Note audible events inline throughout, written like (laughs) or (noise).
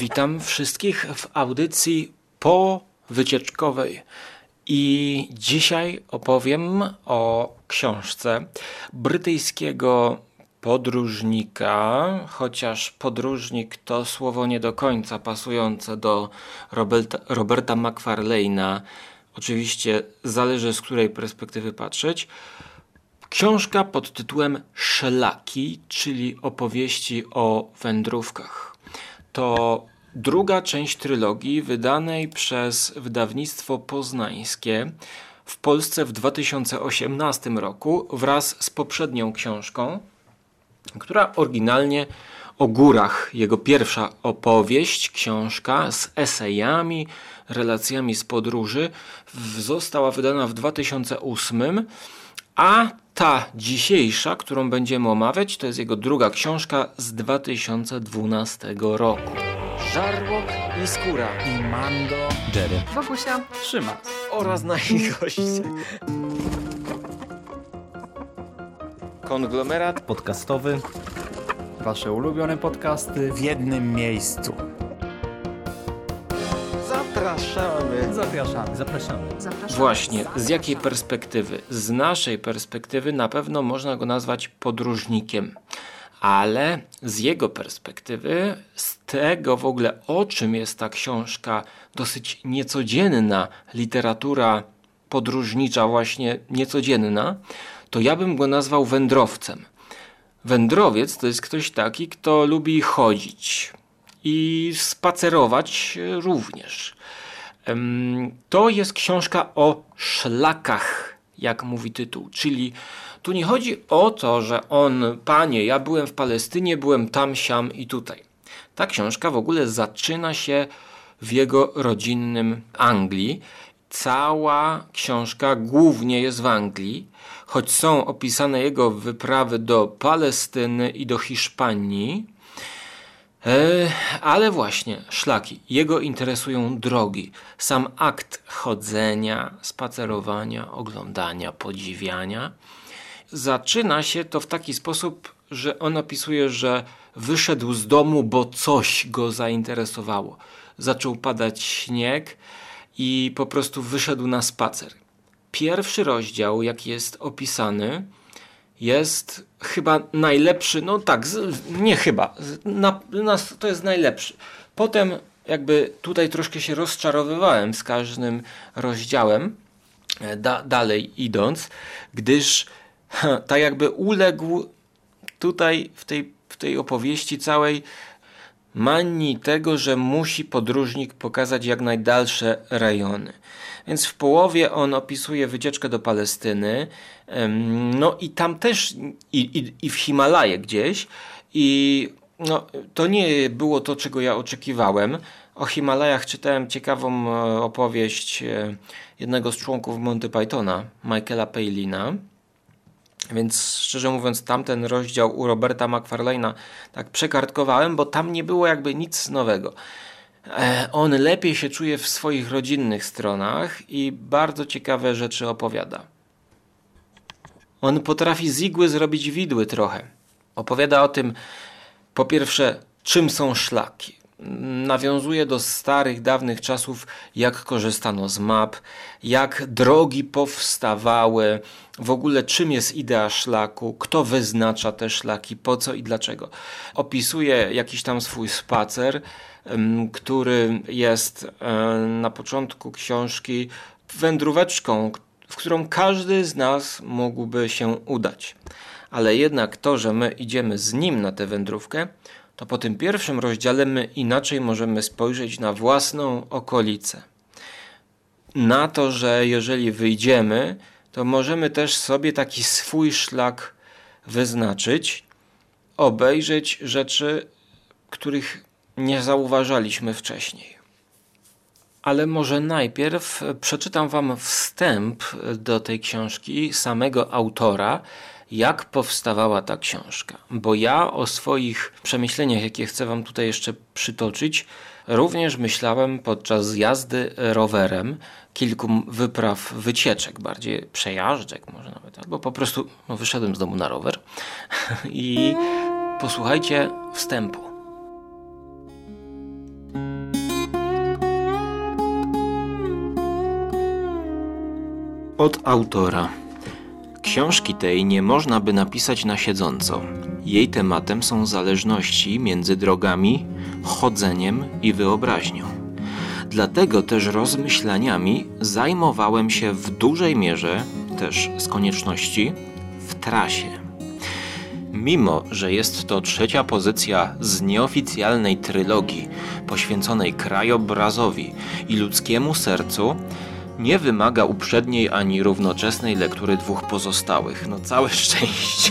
Witam wszystkich w audycji powycieczkowej. I dzisiaj opowiem o książce brytyjskiego podróżnika, chociaż podróżnik to słowo nie do końca pasujące do Roberta, Roberta McFarlane'a. Oczywiście zależy z której perspektywy patrzeć. Książka pod tytułem Szlaki, czyli opowieści o wędrówkach. To druga część trylogii wydanej przez wydawnictwo poznańskie w Polsce w 2018 roku wraz z poprzednią książką, która oryginalnie o górach, jego pierwsza opowieść, książka z esejami, relacjami z podróży, została wydana w 2008, a ta dzisiejsza, którą będziemy omawiać, to jest jego druga książka z 2012 roku. Żarłok i Skóra i Mando, Jerry, Bogusia, Szymas oraz nasi goście. Konglomerat podcastowy. Wasze ulubione podcasty w jednym miejscu. Zapraszamy. Zapraszamy. Zapraszamy. zapraszam. Właśnie, z jakiej perspektywy? Z naszej perspektywy na pewno można go nazwać podróżnikiem, ale z jego perspektywy, z tego w ogóle o czym jest ta książka, dosyć niecodzienna literatura podróżnicza, właśnie niecodzienna, to ja bym go nazwał wędrowcem. Wędrowiec to jest ktoś taki, kto lubi chodzić i spacerować również. To jest książka o szlakach, jak mówi tytuł. Czyli tu nie chodzi o to, że on, panie, ja byłem w Palestynie, byłem tam, siam i tutaj. Ta książka w ogóle zaczyna się w jego rodzinnym Anglii. Cała książka głównie jest w Anglii, choć są opisane jego wyprawy do Palestyny i do Hiszpanii E, ale właśnie, szlaki. Jego interesują drogi. Sam akt chodzenia, spacerowania, oglądania, podziwiania. Zaczyna się to w taki sposób, że on opisuje, że wyszedł z domu, bo coś go zainteresowało. Zaczął padać śnieg i po prostu wyszedł na spacer. Pierwszy rozdział, jaki jest opisany, jest chyba najlepszy, no tak, nie chyba, na, na, to jest najlepszy. Potem jakby tutaj troszkę się rozczarowywałem z każdym rozdziałem, e, da, dalej idąc, gdyż tak jakby uległ tutaj w tej, w tej opowieści całej manii tego, że musi podróżnik pokazać jak najdalsze rejony. Więc w połowie on opisuje wycieczkę do Palestyny, no i tam też, i, i, i w Himalaje gdzieś, i no, to nie było to, czego ja oczekiwałem. O Himalajach czytałem ciekawą e, opowieść e, jednego z członków Monty Pythona, Michaela Palina. Więc szczerze mówiąc, tamten rozdział u Roberta McFarlane'a tak przekartkowałem, bo tam nie było jakby nic nowego. E, on lepiej się czuje w swoich rodzinnych stronach i bardzo ciekawe rzeczy opowiada. On potrafi z igły zrobić widły trochę. Opowiada o tym, po pierwsze, czym są szlaki nawiązuje do starych, dawnych czasów, jak korzystano z map, jak drogi powstawały, w ogóle czym jest idea szlaku, kto wyznacza te szlaki, po co i dlaczego. Opisuje jakiś tam swój spacer, który jest e, na początku książki wędróweczką, w którą każdy z nas mógłby się udać. Ale jednak to, że my idziemy z nim na tę wędrówkę, to po tym pierwszym rozdziale my inaczej możemy spojrzeć na własną okolicę. Na to, że jeżeli wyjdziemy, to możemy też sobie taki swój szlak wyznaczyć, obejrzeć rzeczy, których nie zauważaliśmy wcześniej. Ale może najpierw przeczytam Wam wstęp do tej książki samego autora, jak powstawała ta książka. Bo ja o swoich przemyśleniach, jakie chcę Wam tutaj jeszcze przytoczyć, również myślałem podczas jazdy rowerem, kilku wypraw, wycieczek, bardziej przejażdżek może nawet, albo po prostu no, wyszedłem z domu na rower (laughs) i posłuchajcie wstępu. Od autora. Książki tej nie można by napisać na siedząco. Jej tematem są zależności między drogami, chodzeniem i wyobraźnią. Dlatego też rozmyślaniami zajmowałem się w dużej mierze, też z konieczności, w trasie. Mimo, że jest to trzecia pozycja z nieoficjalnej trylogii poświęconej krajobrazowi i ludzkiemu sercu, nie wymaga uprzedniej ani równoczesnej lektury dwóch pozostałych. No całe (laughs) szczęście.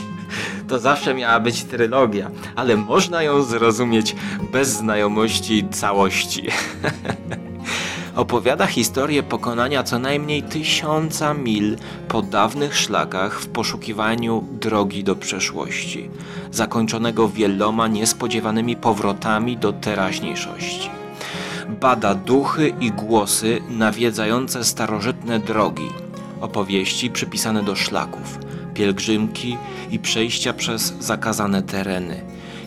To zawsze miała być trylogia, ale można ją zrozumieć bez znajomości całości. (laughs) Opowiada historię pokonania co najmniej tysiąca mil po dawnych szlakach w poszukiwaniu drogi do przeszłości, zakończonego wieloma niespodziewanymi powrotami do teraźniejszości bada duchy i głosy nawiedzające starożytne drogi, opowieści przypisane do szlaków, pielgrzymki i przejścia przez zakazane tereny,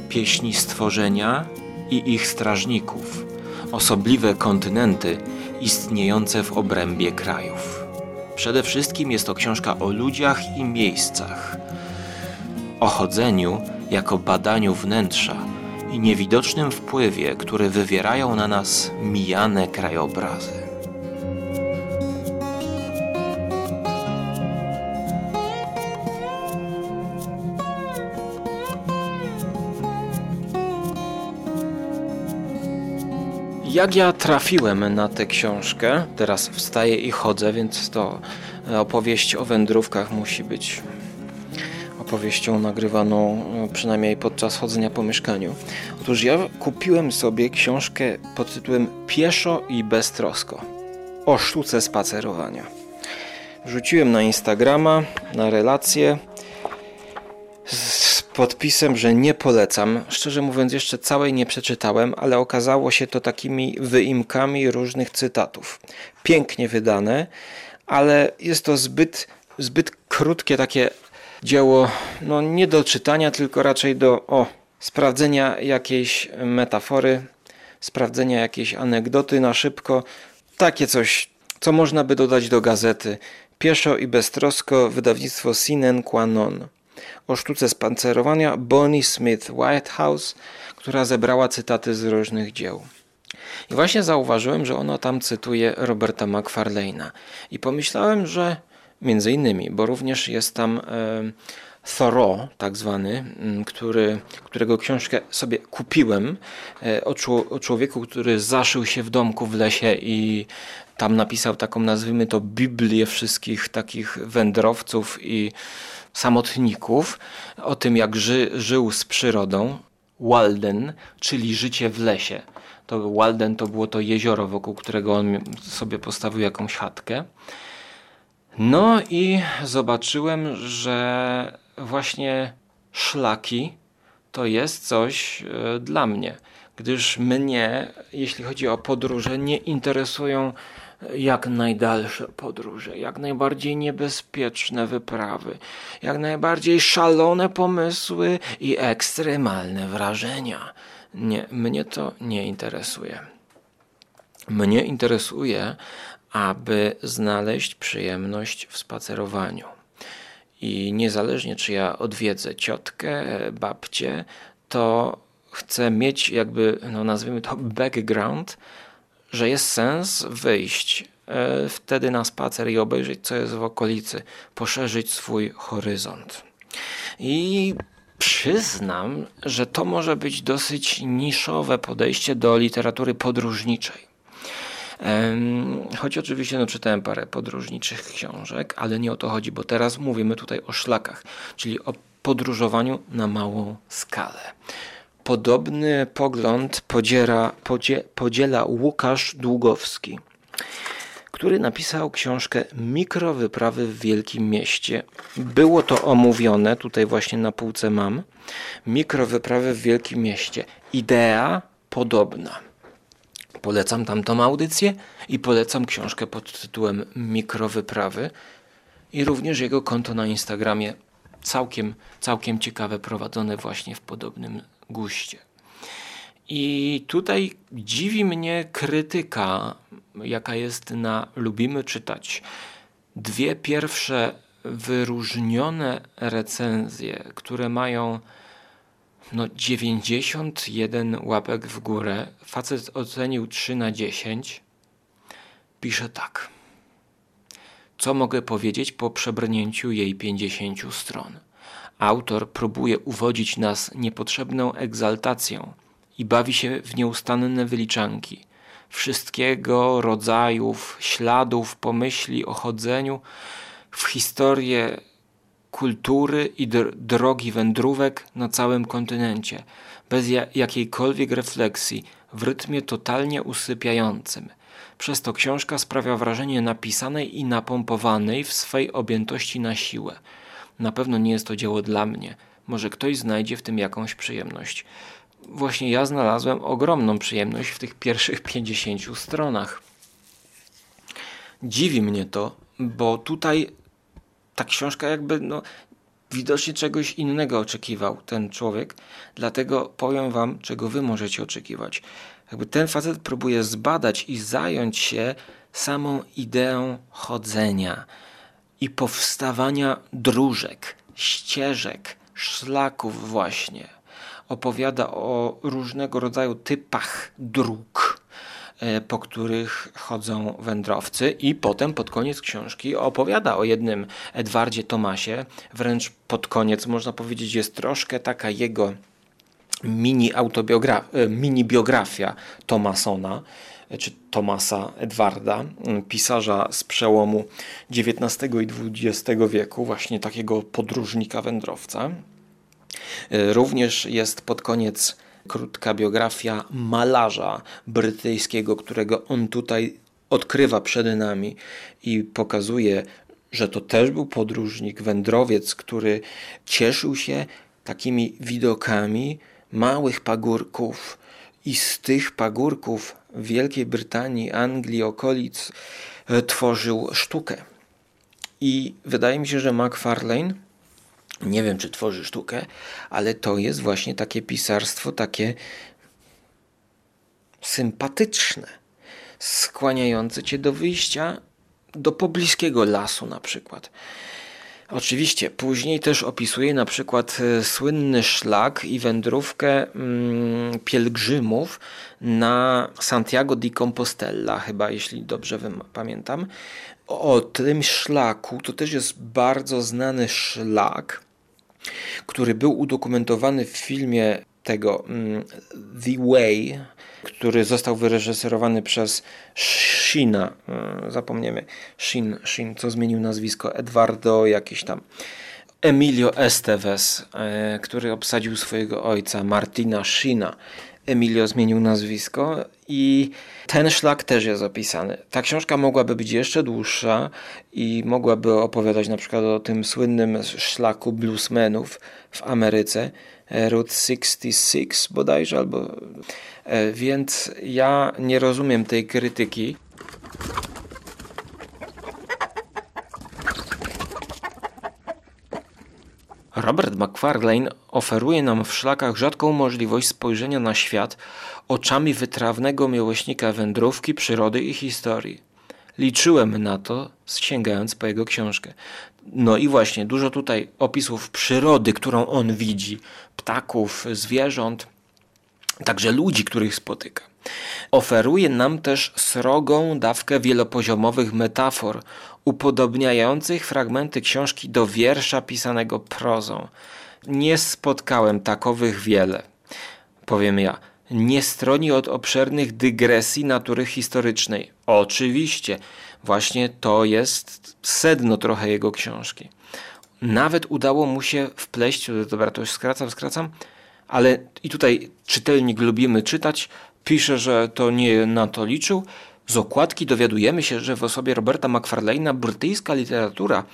pieśni stworzenia i ich strażników, osobliwe kontynenty istniejące w obrębie krajów. Przede wszystkim jest to książka o ludziach i miejscach, o chodzeniu jako badaniu wnętrza i niewidocznym wpływie, który wywierają na nas mijane krajobrazy. Jak ja trafiłem na tę książkę, teraz wstaję i chodzę, więc to opowieść o wędrówkach musi być opowieścią nagrywaną e, przynajmniej podczas chodzenia po mieszkaniu. Otóż ja kupiłem sobie książkę pod tytułem Pieszo i beztrosko o sztuce spacerowania. Wrzuciłem na Instagrama, na relację z podpisem, że nie polecam. Szczerze mówiąc, jeszcze całej nie przeczytałem, ale okazało się to takimi wyimkami różnych cytatów. Pięknie wydane, ale jest to zbyt, zbyt krótkie takie dzieło no, nie do czytania, tylko raczej do o, sprawdzenia jakiejś metafory, sprawdzenia jakiejś anegdoty na szybko. Takie coś, co można by dodać do gazety. Pieszo i beztrosko wydawnictwo Sinen Qua Non. O sztuce spancerowania Bonnie Smith Whitehouse, która zebrała cytaty z różnych dzieł. I właśnie zauważyłem, że ono tam cytuje Roberta McFarlane'a. I pomyślałem, że Między innymi, bo również jest tam e, Thoreau, tak zwany, który, którego książkę sobie kupiłem e, o, o człowieku, który zaszył się w domku w lesie i tam napisał taką, nazwijmy to, Biblię wszystkich takich wędrowców i samotników, o tym jak ży, żył z przyrodą. Walden, czyli życie w lesie. To Walden to było to jezioro, wokół którego on sobie postawił jakąś chatkę. No i zobaczyłem, że właśnie szlaki to jest coś e, dla mnie, gdyż mnie, jeśli chodzi o podróże, nie interesują jak najdalsze podróże, jak najbardziej niebezpieczne wyprawy, jak najbardziej szalone pomysły i ekstremalne wrażenia. Nie, mnie to nie interesuje. Mnie interesuje, aby znaleźć przyjemność w spacerowaniu. I niezależnie czy ja odwiedzę ciotkę, babcię, to chcę mieć jakby, no nazwijmy to background, że jest sens wyjść e, wtedy na spacer i obejrzeć, co jest w okolicy, poszerzyć swój horyzont. I przyznam, że to może być dosyć niszowe podejście do literatury podróżniczej. Choć oczywiście no, czytałem parę podróżniczych książek, ale nie o to chodzi, bo teraz mówimy tutaj o szlakach, czyli o podróżowaniu na małą skalę. Podobny pogląd podziera, podzie, podziela Łukasz Długowski, który napisał książkę Mikrowyprawy w Wielkim Mieście. Było to omówione, tutaj właśnie na półce mam. Mikrowyprawy w Wielkim Mieście. Idea podobna. Polecam tamtą audycję i polecam książkę pod tytułem Mikrowyprawy i również jego konto na Instagramie całkiem, całkiem ciekawe, prowadzone właśnie w podobnym guście. I tutaj dziwi mnie krytyka, jaka jest na Lubimy Czytać. Dwie pierwsze wyróżnione recenzje, które mają no 91 łapek w górę. Facet ocenił 3 na 10. Pisze tak. Co mogę powiedzieć po przebrnięciu jej 50 stron? Autor próbuje uwodzić nas niepotrzebną egzaltacją i bawi się w nieustanne wyliczanki wszystkiego rodzajów śladów, pomyśli o chodzeniu w historię kultury i drogi wędrówek na całym kontynencie, bez ja jakiejkolwiek refleksji, w rytmie totalnie usypiającym. Przez to książka sprawia wrażenie napisanej i napompowanej w swej objętości na siłę. Na pewno nie jest to dzieło dla mnie. Może ktoś znajdzie w tym jakąś przyjemność. Właśnie ja znalazłem ogromną przyjemność w tych pierwszych (laughs) 50 stronach. Dziwi mnie to, bo tutaj ta książka jakby no, widocznie czegoś innego oczekiwał ten człowiek, dlatego powiem wam, czego wy możecie oczekiwać. Jakby ten facet próbuje zbadać i zająć się samą ideą chodzenia i powstawania dróżek, ścieżek, szlaków właśnie. Opowiada o różnego rodzaju typach dróg po których chodzą wędrowcy i potem pod koniec książki opowiada o jednym Edwardzie Tomasie, wręcz pod koniec można powiedzieć jest troszkę taka jego mini, autobiogra- e, mini biografia Tomasona, e, czy Tomasa Edwarda, pisarza z przełomu XIX i XX wieku, właśnie takiego podróżnika wędrowca. Również jest pod koniec krótka biografia malarza brytyjskiego, którego on tutaj odkrywa przed nami i pokazuje, że to też był podróżnik, wędrowiec, który cieszył się takimi widokami małych pagórków i z tych pagórków w Wielkiej Brytanii, Anglii, okolic e, tworzył sztukę. I wydaje mi się, że McFarlane nie wiem, czy tworzy sztukę, ale to jest właśnie takie pisarstwo, takie sympatyczne, skłaniające cię do wyjścia do pobliskiego lasu na przykład. Oczywiście, później też opisuje na przykład e, słynny szlak i wędrówkę mm, pielgrzymów na Santiago di Compostela, chyba jeśli dobrze pamiętam. O tym szlaku, to też jest bardzo znany szlak, który był udokumentowany w filmie tego mm, The Way, który został wyreżyserowany przez Shina, e, zapomniemy, Shin, Shin, co zmienił nazwisko, Eduardo jakiś tam. Emilio Esteves, e, który obsadził swojego ojca, Martina Shina. Emilio zmienił nazwisko i ten szlak też jest opisany. Ta książka mogłaby być jeszcze dłuższa i mogłaby opowiadać na przykład o tym słynnym szlaku bluesmenów w Ameryce, Route 66 bodajże, albo... E, więc ja nie rozumiem tej krytyki. Robert McFarlane oferuje nam w szlakach rzadką możliwość spojrzenia na świat oczami wytrawnego miłośnika wędrówki, przyrody i historii. Liczyłem na to, sięgając po jego książkę. No i właśnie, dużo tutaj opisów przyrody, którą on widzi, ptaków, zwierząt, także ludzi, których spotyka. Oferuje nam też srogą dawkę wielopoziomowych metafor, upodobniających fragmenty książki do wiersza pisanego prozą. Nie spotkałem takowych wiele. Powiem ja, nie stroni od obszernych dygresji natury historycznej. Oczywiście, właśnie to jest sedno trochę jego książki. Nawet udało mu się wpleść, dobra, to już skracam, skracam, ale i tutaj czytelnik lubimy czytać, pisze, że to nie na to liczył. Z okładki dowiadujemy się, że w osobie Roberta McFarlane'a brytyjska literatura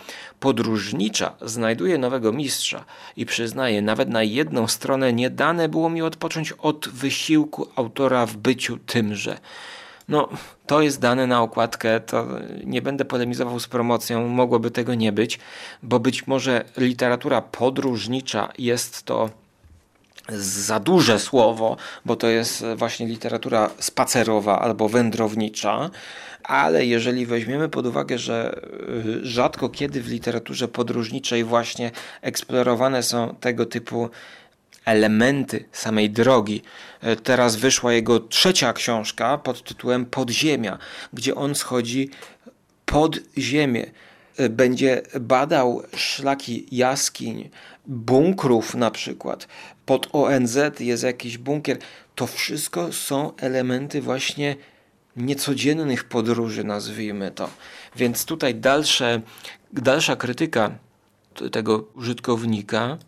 podróżnicza znajduje nowego mistrza i przyznaje, nawet na jedną stronę nie dane było mi odpocząć od wysiłku autora w byciu tymże. No, to jest dane na okładkę, to nie będę polemizował z promocją, mogłoby tego nie być, bo być może literatura podróżnicza jest to za duże słowo, bo to jest właśnie literatura spacerowa albo wędrownicza, ale jeżeli weźmiemy pod uwagę, że y, rzadko kiedy w literaturze podróżniczej właśnie eksplorowane są tego typu elementy samej drogi. Y, teraz wyszła jego trzecia książka pod tytułem Podziemia, gdzie on schodzi pod ziemię. Y, będzie badał szlaki jaskiń, bunkrów na przykład. Pod ONZ jest jakiś bunkier. To wszystko są elementy właśnie niecodziennych podróży, nazwijmy to. Więc tutaj dalsze, dalsza krytyka tego użytkownika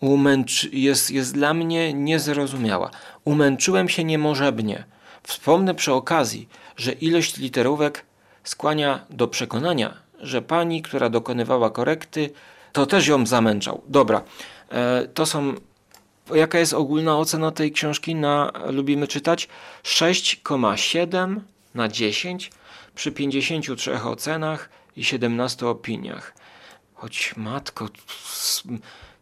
umęczy, jest, jest dla mnie niezrozumiała. Umęczyłem się niemożebnie. Wspomnę przy okazji, że ilość literówek skłania do przekonania, że pani, która dokonywała korekty, to też ją zamęczał. Dobra, e, to są Jaka jest ogólna ocena tej książki na Lubimy Czytać? 6,7 na 10 przy 53 ocenach i 17 opiniach. Choć matko,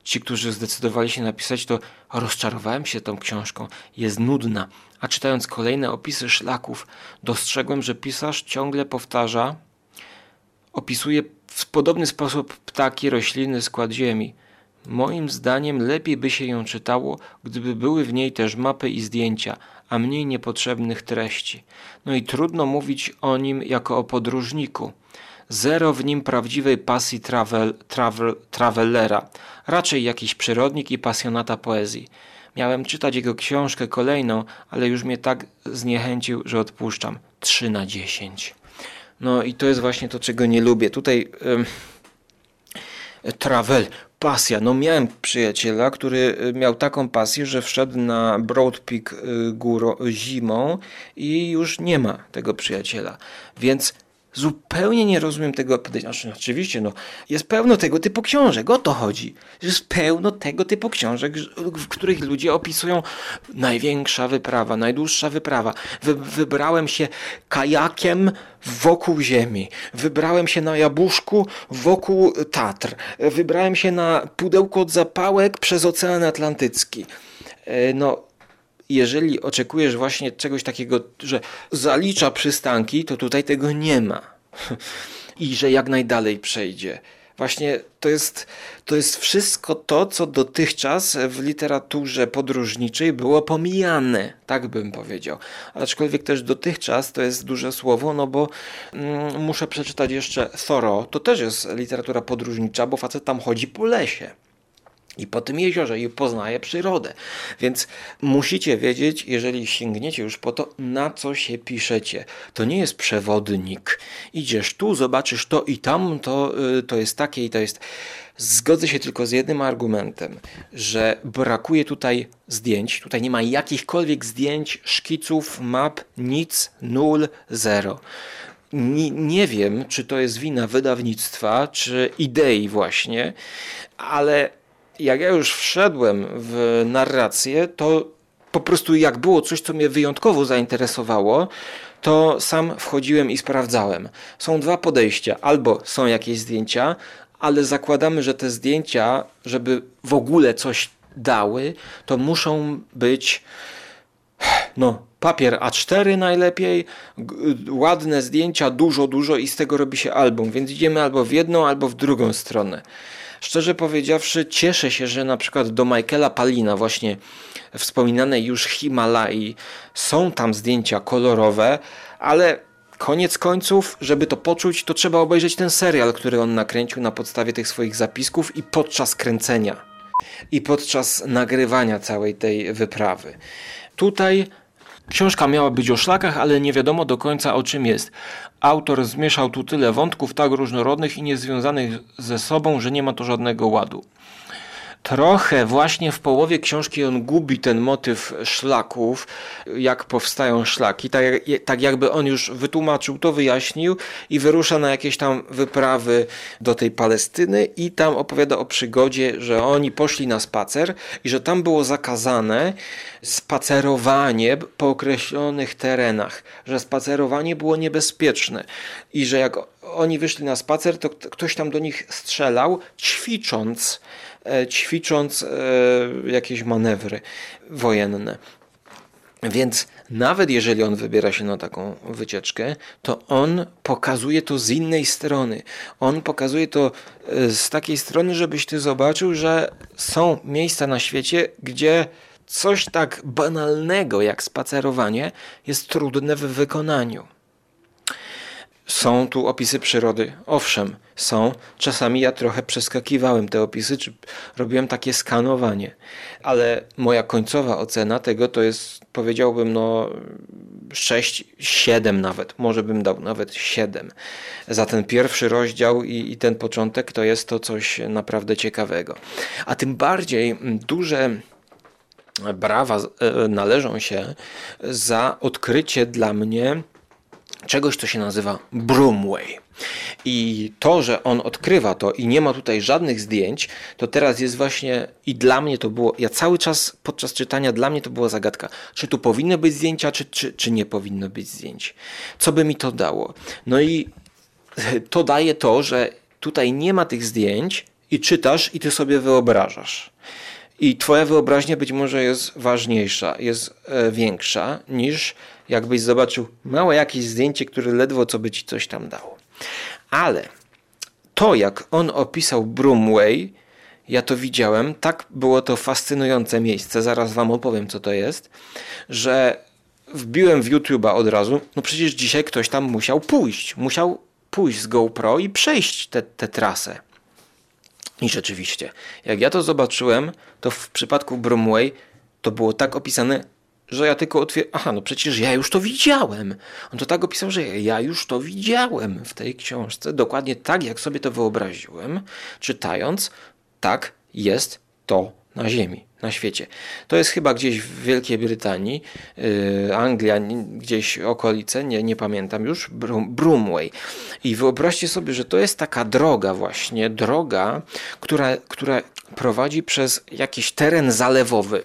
ci, którzy zdecydowali się napisać, to rozczarowałem się tą książką. Jest nudna. A czytając kolejne opisy szlaków, dostrzegłem, że pisarz ciągle powtarza, opisuje w podobny sposób ptaki, rośliny, skład ziemi. Moim zdaniem lepiej by się ją czytało, gdyby były w niej też mapy i zdjęcia, a mniej niepotrzebnych treści. No i trudno mówić o nim jako o podróżniku. Zero w nim prawdziwej pasji travel, travel, travelera, raczej jakiś przyrodnik i pasjonata poezji. Miałem czytać jego książkę kolejną, ale już mnie tak zniechęcił, że odpuszczam. 3 na 10. No i to jest właśnie to, czego nie lubię. Tutaj travel, pasja. No miałem przyjaciela, który y, miał taką pasję, że wszedł na Broad Peak y, góro, zimą i już nie ma tego przyjaciela. Więc Zupełnie nie rozumiem tego podejścia. Znaczy, oczywiście, no, jest pełno tego typu książek, o to chodzi. Jest pełno tego typu książek, w których ludzie opisują największa wyprawa, najdłuższa wyprawa. Wy, wybrałem się kajakiem wokół Ziemi. Wybrałem się na jabłuszku wokół Tatr. Wybrałem się na pudełko od zapałek przez Ocean Atlantycki. E, no, jeżeli oczekujesz właśnie czegoś takiego, że zalicza przystanki, to tutaj tego nie ma. (laughs) I że jak najdalej przejdzie. Właśnie to jest, to jest wszystko to, co dotychczas w literaturze podróżniczej było pomijane, tak bym powiedział. Aczkolwiek też dotychczas to jest duże słowo, no bo mm, muszę przeczytać jeszcze Thoreau. To też jest literatura podróżnicza, bo facet tam chodzi po lesie i po tym jeziorze i poznaje przyrodę. Więc musicie wiedzieć, jeżeli sięgniecie już po to, na co się piszecie. To nie jest przewodnik. Idziesz tu, zobaczysz to i tam, to, y, to jest takie i to jest. Zgodzę się tylko z jednym argumentem, że brakuje tutaj zdjęć. Tutaj nie ma jakichkolwiek zdjęć, szkiców, map, nic, nul, zero. Nie, nie wiem, czy to jest wina wydawnictwa, czy idei właśnie, ale jak ja już wszedłem w narrację, to po prostu jak było coś, co mnie wyjątkowo zainteresowało, to sam wchodziłem i sprawdzałem. Są dwa podejścia. Albo są jakieś zdjęcia, ale zakładamy, że te zdjęcia, żeby w ogóle coś dały, to muszą być no, papier A4 najlepiej, ładne zdjęcia, dużo, dużo i z tego robi się album, więc idziemy albo w jedną, albo w drugą stronę. Szczerze powiedziawszy, cieszę się, że na przykład do Michaela Palina, właśnie wspominanej już Himalai, są tam zdjęcia kolorowe, ale koniec końców, żeby to poczuć, to trzeba obejrzeć ten serial, który on nakręcił na podstawie tych swoich zapisków i podczas kręcenia, i podczas nagrywania całej tej wyprawy. Tutaj Książka miała być o szlakach, ale nie wiadomo do końca o czym jest. Autor zmieszał tu tyle wątków tak różnorodnych i niezwiązanych ze sobą, że nie ma to żadnego ładu trochę właśnie w połowie książki on gubi ten motyw szlaków, jak powstają szlaki. Tak, tak jakby on już wytłumaczył, to wyjaśnił i wyrusza na jakieś tam wyprawy do tej Palestyny i tam opowiada o przygodzie, że oni poszli na spacer i że tam było zakazane spacerowanie po określonych terenach, że spacerowanie było niebezpieczne i że jak oni wyszli na spacer, to ktoś tam do nich strzelał, ćwicząc ćwicząc jakieś manewry wojenne. Więc nawet jeżeli on wybiera się na taką wycieczkę, to on pokazuje to z innej strony. On pokazuje to z takiej strony, żebyś ty zobaczył, że są miejsca na świecie, gdzie coś tak banalnego jak spacerowanie jest trudne w wykonaniu. Są tu opisy przyrody. Owszem, są. Czasami ja trochę przeskakiwałem te opisy, czy robiłem takie skanowanie. Ale moja końcowa ocena tego to jest, powiedziałbym, no 6, 7 nawet. Może bym dał nawet 7. Za ten pierwszy rozdział i, i ten początek to jest to coś naprawdę ciekawego. A tym bardziej duże brawa e, należą się za odkrycie dla mnie czegoś, co się nazywa Broomway. I to, że on odkrywa to i nie ma tutaj żadnych zdjęć, to teraz jest właśnie i dla mnie to było, ja cały czas podczas czytania dla mnie to była zagadka, czy tu powinny być zdjęcia, czy, czy, czy nie powinno być zdjęć. Co by mi to dało? No i to daje to, że tutaj nie ma tych zdjęć i czytasz i ty sobie wyobrażasz. I twoja wyobraźnia być może jest ważniejsza, jest e, większa niż jakbyś zobaczył małe jakieś zdjęcie, które ledwo co by ci coś tam dało. Ale to, jak on opisał Broomway, ja to widziałem, tak było to fascynujące miejsce, zaraz wam opowiem, co to jest, że wbiłem w YouTube'a od razu, no przecież dzisiaj ktoś tam musiał pójść, musiał pójść z GoPro i przejść tę trasę. I rzeczywiście, jak ja to zobaczyłem, to w przypadku Bromway to było tak opisane, że ja tylko otwieram. Aha, no przecież ja już to widziałem. On to tak opisał, że ja już to widziałem w tej książce. Dokładnie tak, jak sobie to wyobraziłem, czytając, tak jest to na Ziemi, na świecie. To jest chyba gdzieś w Wielkiej Brytanii, yy, Anglia, gdzieś okolice, nie, nie pamiętam już, Brum, Brumway. I wyobraźcie sobie, że to jest taka droga właśnie, droga, która, która prowadzi przez jakiś teren zalewowy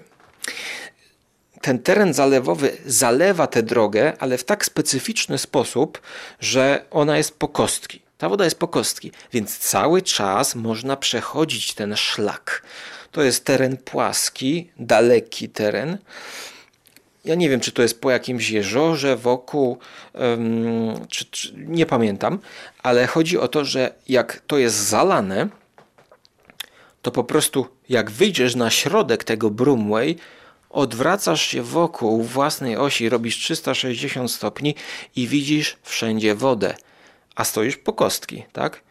ten teren zalewowy zalewa tę drogę, ale w tak specyficzny sposób, że ona jest po kostki. Ta woda jest po kostki, więc cały czas można przechodzić ten szlak. To jest teren płaski, daleki teren. Ja nie wiem, czy to jest po jakimś jeziorze wokół, um, czy, czy, nie pamiętam, ale chodzi o to, że jak to jest zalane, to po prostu jak wyjdziesz na środek tego Broomway, odwracasz się wokół własnej osi, robisz 360 stopni i widzisz wszędzie wodę, a stoisz po kostki, tak?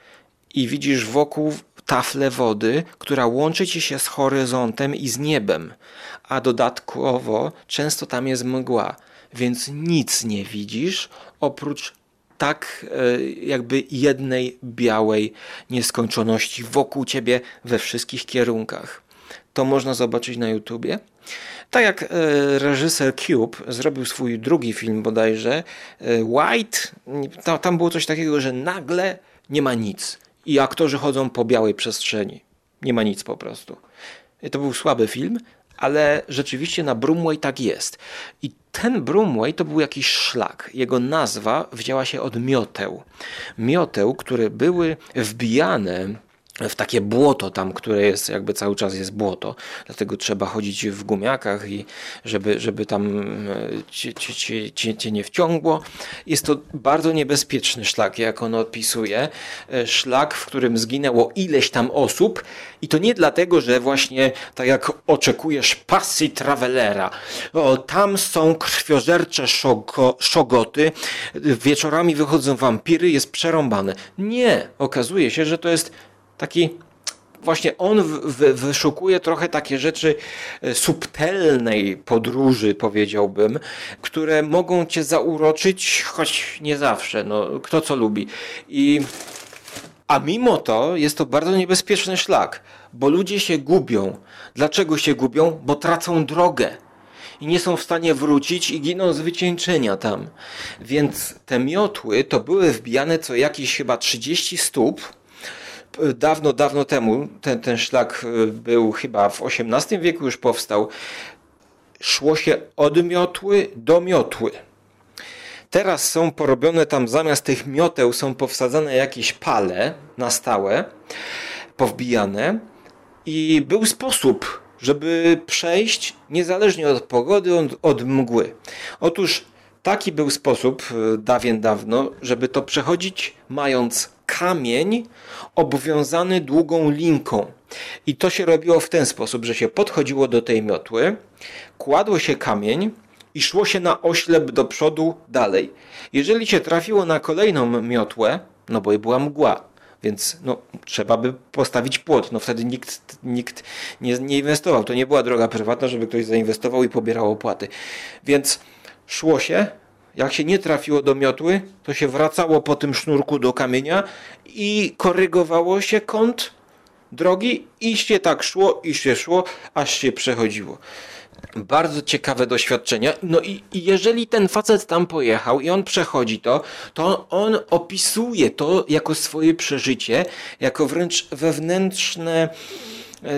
I widzisz wokół taflę wody, która łączy ci się z horyzontem i z niebem, a dodatkowo często tam jest mgła, więc nic nie widzisz oprócz tak e, jakby jednej białej nieskończoności wokół ciebie we wszystkich kierunkach. To można zobaczyć na YouTubie. Tak jak e, reżyser Cube zrobił swój drugi film bodajże, e, White, tam było coś takiego, że nagle nie ma nic i aktorzy chodzą po białej przestrzeni. Nie ma nic po prostu. To był słaby film, ale rzeczywiście na Broomway tak jest. I ten Broomway to był jakiś szlak. Jego nazwa wzięła się od mioteł. Mioteł, które były wbijane w takie błoto tam, które jest jakby cały czas jest błoto, dlatego trzeba chodzić w gumiakach i żeby, żeby tam e, cię, cię, cię, cię nie wciągło. Jest to bardzo niebezpieczny szlak, jak on opisuje. E, szlak, w którym zginęło ileś tam osób i to nie dlatego, że właśnie tak jak oczekujesz pasji travelera. O, tam są krwiożercze szogo, szogoty, wieczorami wychodzą wampiry, jest przerąbane. Nie, okazuje się, że to jest taki właśnie on wyszukuje trochę takie rzeczy e, subtelnej podróży, powiedziałbym, które mogą cię zauroczyć, choć nie zawsze, no, kto co lubi. I, a mimo to jest to bardzo niebezpieczny szlak, bo ludzie się gubią. Dlaczego się gubią? Bo tracą drogę i nie są w stanie wrócić i giną z wycieńczenia tam. Więc te miotły to były wbijane co jakieś chyba 30 stóp dawno, dawno temu, ten, ten szlak e, był chyba w XVIII wieku już powstał, szło się od miotły do miotły. Teraz są porobione tam zamiast tych mioteł są powsadzane jakieś pale na stałe, powbijane I był sposób, żeby przejść niezależnie od pogody, od, od mgły. Otóż taki był sposób e, dawien dawno, żeby to przechodzić mając kamień obwiązany długą linką. I to się robiło w ten sposób, że się podchodziło do tej miotły, kładło się kamień i szło się na oślep do przodu dalej. Jeżeli się trafiło na kolejną miotłę, no bo była mgła, więc no, trzeba by postawić płot. No wtedy nikt, nikt nie, nie inwestował. To nie była droga prywatna, żeby ktoś zainwestował i pobierał opłaty. Więc szło się, jak się nie trafiło do miotły, to się wracało po tym sznurku do kamienia i korygowało się kąt drogi i się tak szło i się szło, aż się przechodziło. Bardzo ciekawe doświadczenia. No i, i jeżeli ten facet tam pojechał i on przechodzi to, to on opisuje to jako swoje przeżycie, jako wręcz wewnętrzne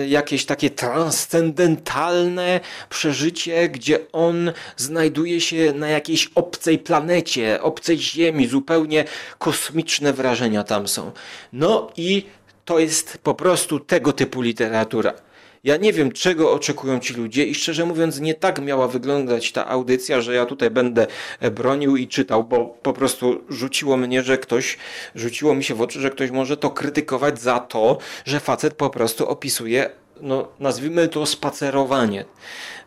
jakieś takie transcendentalne przeżycie, gdzie on znajduje się na jakiejś obcej planecie, obcej ziemi, zupełnie kosmiczne wrażenia tam są. No i to jest po prostu tego typu literatura. Ja nie wiem, czego oczekują ci ludzie i szczerze mówiąc, nie tak miała wyglądać ta audycja, że ja tutaj będę e, bronił i czytał, bo po prostu rzuciło mnie, że ktoś, rzuciło mi się w oczy, że ktoś może to krytykować za to, że facet po prostu opisuje no, nazwijmy to spacerowanie.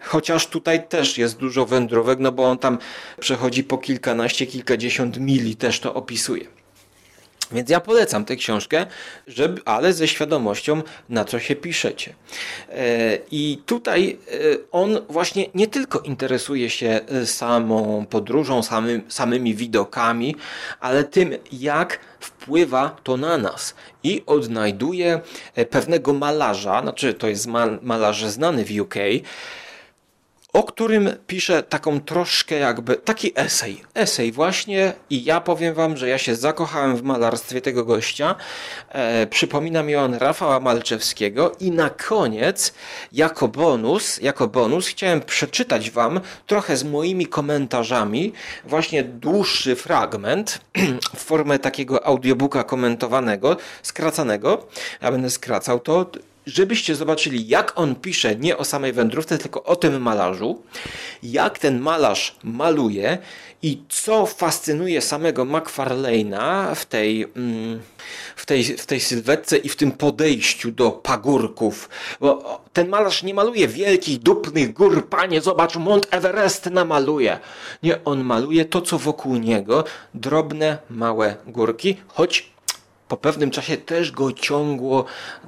Chociaż tutaj też jest dużo wędrówek, no bo on tam przechodzi po kilkanaście, kilkadziesiąt mili, też to opisuje. Więc ja polecam tę książkę, żeby, ale ze świadomością, na co się piszecie. E, I tutaj e, on właśnie nie tylko interesuje się e, samą podróżą, samym, samymi widokami, ale tym, jak wpływa to na nas. I odnajduje pewnego malarza, znaczy to jest malarz znany w UK, o którym piszę taką troszkę jakby, taki esej. Esej właśnie i ja powiem wam, że ja się zakochałem w malarstwie tego gościa. E, przypomina mi on Rafała Malczewskiego i na koniec, jako bonus, jako bonus chciałem przeczytać wam trochę z moimi komentarzami, właśnie dłuższy fragment (clears throat) w formę takiego audiobooka komentowanego, skracanego. Ja będę skracał to żebyście zobaczyli, jak on pisze nie o samej wędrówce, tylko o tym malarzu, jak ten malarz maluje i co fascynuje samego McFarlane'a w tej, mm, w, tej, w tej sylwetce i w tym podejściu do pagórków. Bo ten malarz nie maluje wielkich, dupnych gór, panie, zobacz, Mont Everest namaluje. Nie, on maluje to, co wokół niego, drobne, małe górki, choć po pewnym czasie też go ciągło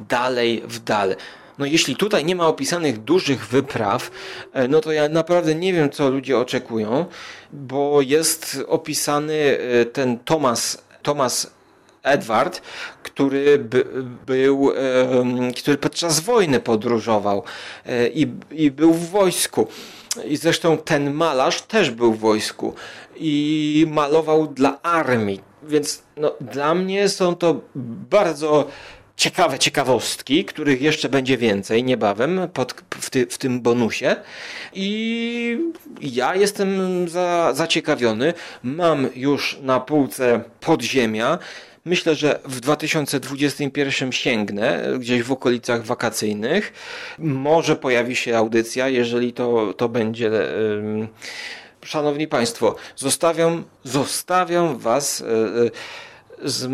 dalej w dal. No jeśli tutaj nie ma opisanych dużych wypraw, e, no to ja naprawdę nie wiem, co ludzie oczekują, bo jest opisany e, ten Thomas, Thomas Edward, który by, był, który podczas wojny podróżował e, i, i był w wojsku. I zresztą ten malarz też był w wojsku i malował dla armii więc no, dla mnie są to bardzo ciekawe ciekawostki, których jeszcze będzie więcej niebawem pod, w, ty, w tym bonusie. I ja jestem za, zaciekawiony. Mam już na półce podziemia. Myślę, że w 2021 sięgnę gdzieś w okolicach wakacyjnych. Może pojawi się audycja, jeżeli to, to będzie. Yy, Szanowni Państwo, zostawiam, zostawiam Was e, e, z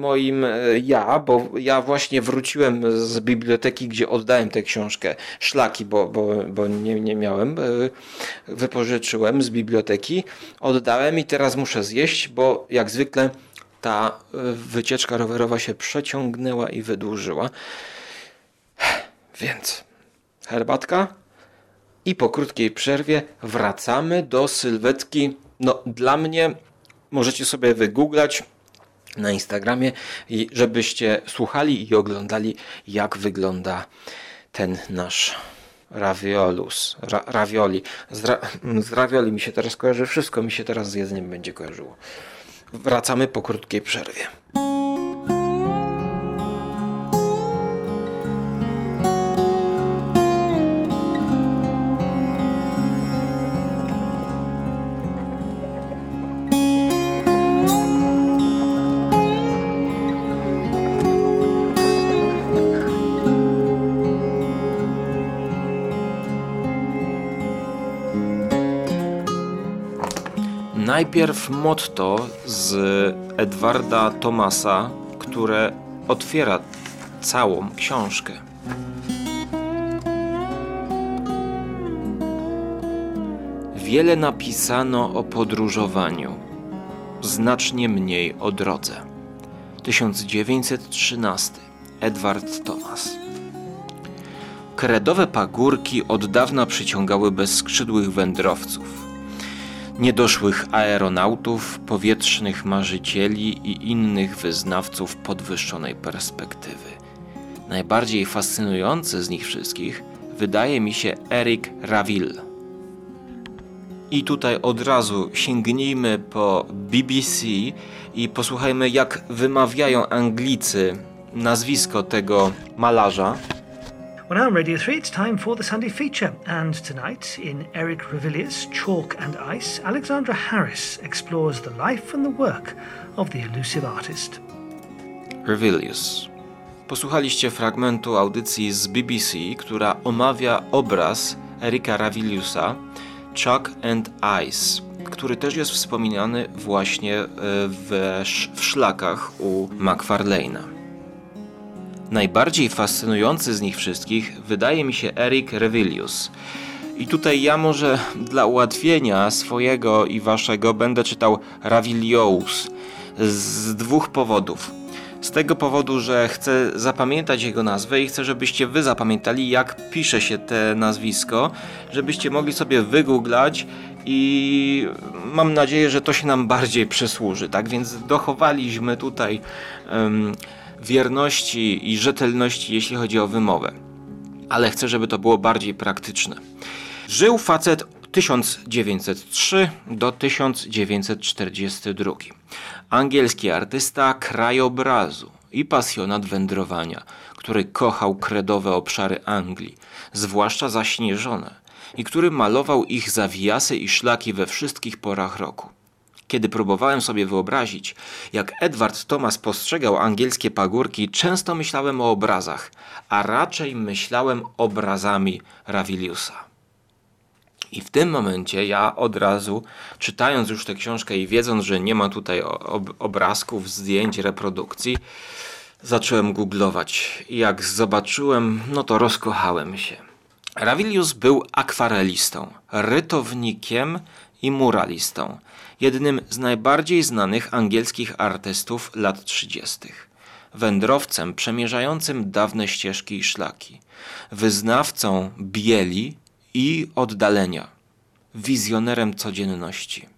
moim e, ja, bo ja właśnie wróciłem z biblioteki, gdzie oddałem tę książkę, szlaki, bo, bo, bo nie, nie miałem, wypożyczyłem z biblioteki, oddałem i teraz muszę zjeść, bo jak zwykle ta wycieczka rowerowa się przeciągnęła i wydłużyła. Więc herbatka, i po krótkiej przerwie wracamy do sylwetki. No, dla mnie możecie sobie wygooglać na Instagramie, żebyście słuchali i oglądali, jak wygląda ten nasz raviolus, ra, ravioli. Z, ra, z ravioli mi się teraz kojarzy wszystko, mi się teraz z jedzeniem będzie kojarzyło. Wracamy po krótkiej przerwie. Najpierw motto z Edwarda Thomasa, które otwiera całą książkę. Wiele napisano o podróżowaniu, znacznie mniej o drodze. 1913 Edward Thomas Kredowe pagórki od dawna przyciągały bezskrzydłych wędrowców, niedoszłych aeronautów, powietrznych marzycieli i innych wyznawców podwyższonej perspektywy. Najbardziej fascynujący z nich wszystkich wydaje mi się Eric Raville. I tutaj od razu sięgnijmy po BBC i posłuchajmy, jak wymawiają Anglicy nazwisko tego malarza. Well, now on Radio 3, it's time for the Sunday feature. And tonight, in Eric Revilius' Chalk and Ice, Alexandra Harris explores the life and the work of the elusive artist. Revilius. Posłuchaliście fragmentu audycji z BBC, która omawia obraz Erika Raviliusa Chalk and Ice, który też jest wspominany właśnie e, w, w szlakach u McFarlane'a. Najbardziej fascynujący z nich wszystkich wydaje mi się Eric Revilius. I tutaj ja może dla ułatwienia swojego i waszego będę czytał Ravilius z dwóch powodów. Z tego powodu, że chcę zapamiętać jego nazwę i chcę, żebyście wy zapamiętali, jak pisze się te nazwisko, żebyście mogli sobie wygooglać i mam nadzieję, że to się nam bardziej przysłuży. Tak więc dochowaliśmy tutaj um, wierności i rzetelności, jeśli chodzi o wymowę. Ale chcę, żeby to było bardziej praktyczne. Żył facet 1903 do 1942. Angielski artysta krajobrazu i pasjonat wędrowania, który kochał kredowe obszary Anglii, zwłaszcza zaśnieżone, i który malował ich zawijasy i szlaki we wszystkich porach roku. Kiedy próbowałem sobie wyobrazić, jak Edward Thomas postrzegał angielskie pagórki, często myślałem o obrazach, a raczej myślałem obrazami Raviliusa. I w tym momencie ja od razu, czytając już tę książkę i wiedząc, że nie ma tutaj ob obrazków, zdjęć, reprodukcji, zacząłem googlować. I jak zobaczyłem, no to rozkochałem się. Ravilius był akwarelistą, rytownikiem i muralistą, jednym z najbardziej znanych angielskich artystów lat 30. Wędrowcem przemierzającym dawne ścieżki i szlaki, wyznawcą bieli i oddalenia, wizjonerem codzienności.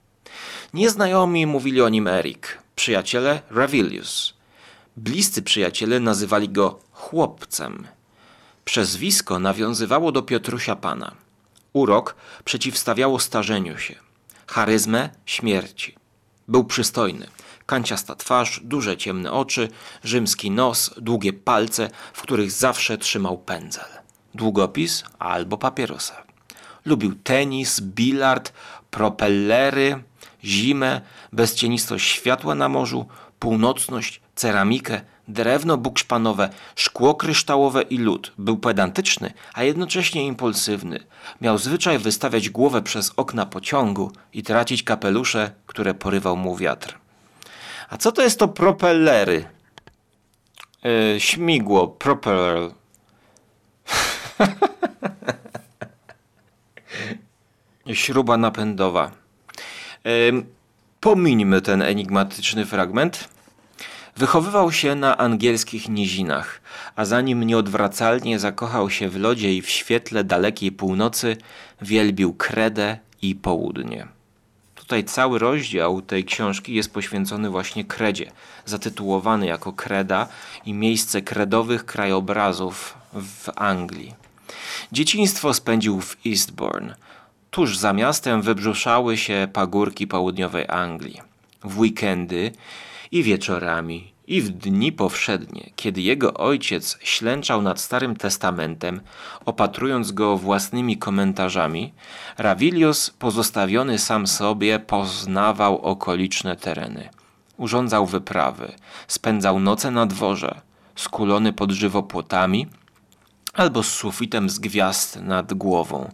Nieznajomi mówili o nim Erik, przyjaciele Ravilius. Bliscy przyjaciele nazywali go chłopcem. Przezwisko nawiązywało do Piotrusia Pana. Urok przeciwstawiało starzeniu się, charyzmę śmierci. Był przystojny, kanciasta twarz, duże ciemne oczy, rzymski nos, długie palce, w których zawsze trzymał pędzel, długopis albo papierosa. Lubił tenis, bilard, propellery, zimę, bezcienistość światła na morzu, północność, ceramikę, drewno bukszpanowe, szkło kryształowe i lód. Był pedantyczny, a jednocześnie impulsywny. Miał zwyczaj wystawiać głowę przez okna pociągu i tracić kapelusze, które porywał mu wiatr. A co to jest to propellery? Yy, śmigło, propeller. (laughs) Śruba napędowa. Yy, pomińmy ten enigmatyczny fragment. Wychowywał się na angielskich nizinach, a zanim nieodwracalnie zakochał się w lodzie i w świetle dalekiej północy, wielbił kredę i południe. Tutaj cały rozdział tej książki jest poświęcony właśnie kredzie, zatytułowany jako Kreda i miejsce kredowych krajobrazów w Anglii. Dzieciństwo spędził w Eastbourne. Tuż za miastem wybrzuszały się pagórki południowej Anglii. W weekendy i wieczorami, i w dni powszednie, kiedy jego ojciec ślęczał nad Starym Testamentem, opatrując go własnymi komentarzami, Ravilius, pozostawiony sam sobie, poznawał okoliczne tereny. Urządzał wyprawy, spędzał noce na dworze, skulony pod żywopłotami albo z sufitem z gwiazd nad głową.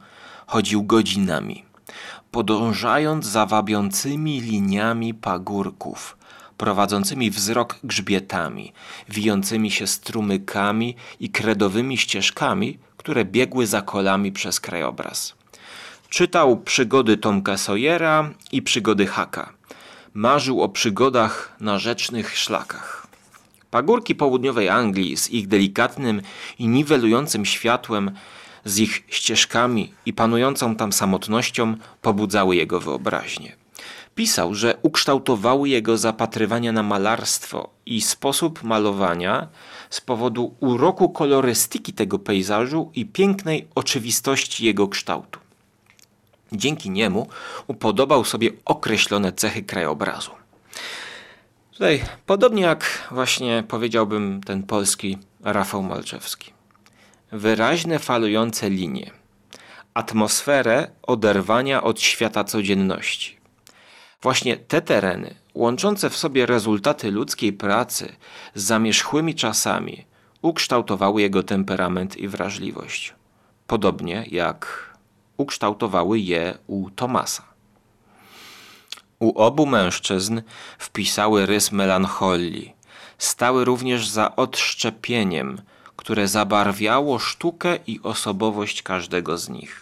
Chodził godzinami. podążając za wabiącymi liniami pagórków, prowadzącymi wzrok grzbietami, wijącymi się strumykami i kredowymi ścieżkami, które biegły za kolami przez krajobraz. Czytał przygody Tomka Sawyera i przygody Haka. Marzył o przygodach na rzecznych szlakach. Pagórki południowej Anglii z ich delikatnym i niwelującym światłem, z ich ścieżkami i panującą tam samotnością pobudzały jego wyobraźnię. Pisał, że ukształtowały jego zapatrywania na malarstwo i sposób malowania z powodu uroku kolorystyki tego pejzażu i pięknej oczywistości jego kształtu. Dzięki niemu upodobał sobie określone cechy krajobrazu. Tutaj, podobnie jak właśnie powiedziałbym ten polski Rafał Malczewski. Wyraźne falujące linie, atmosferę oderwania od świata codzienności. Właśnie te tereny, łączące w sobie rezultaty ludzkiej pracy z zamierzchłymi czasami, ukształtowały jego temperament i wrażliwość. Podobnie jak ukształtowały je u Tomasa. U obu mężczyzn wpisały rys melancholii. Stały również za odszczepieniem, które zabarwiało sztukę i osobowość każdego z nich.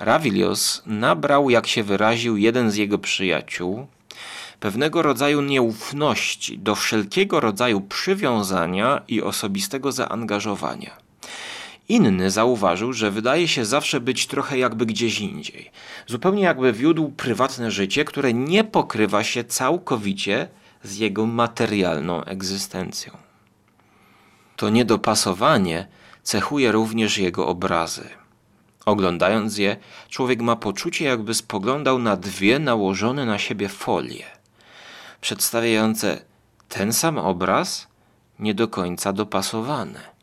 Ravilios nabrał, jak się wyraził jeden z jego przyjaciół, pewnego rodzaju nieufności do wszelkiego rodzaju przywiązania i osobistego zaangażowania. Inny zauważył, że wydaje się zawsze być trochę jakby gdzieś indziej. Zupełnie jakby wiódł prywatne życie, które nie pokrywa się całkowicie z jego materialną egzystencją. To niedopasowanie cechuje również jego obrazy. Oglądając je, człowiek ma poczucie, jakby spoglądał na dwie nałożone na siebie folie, przedstawiające ten sam obraz, nie do końca dopasowane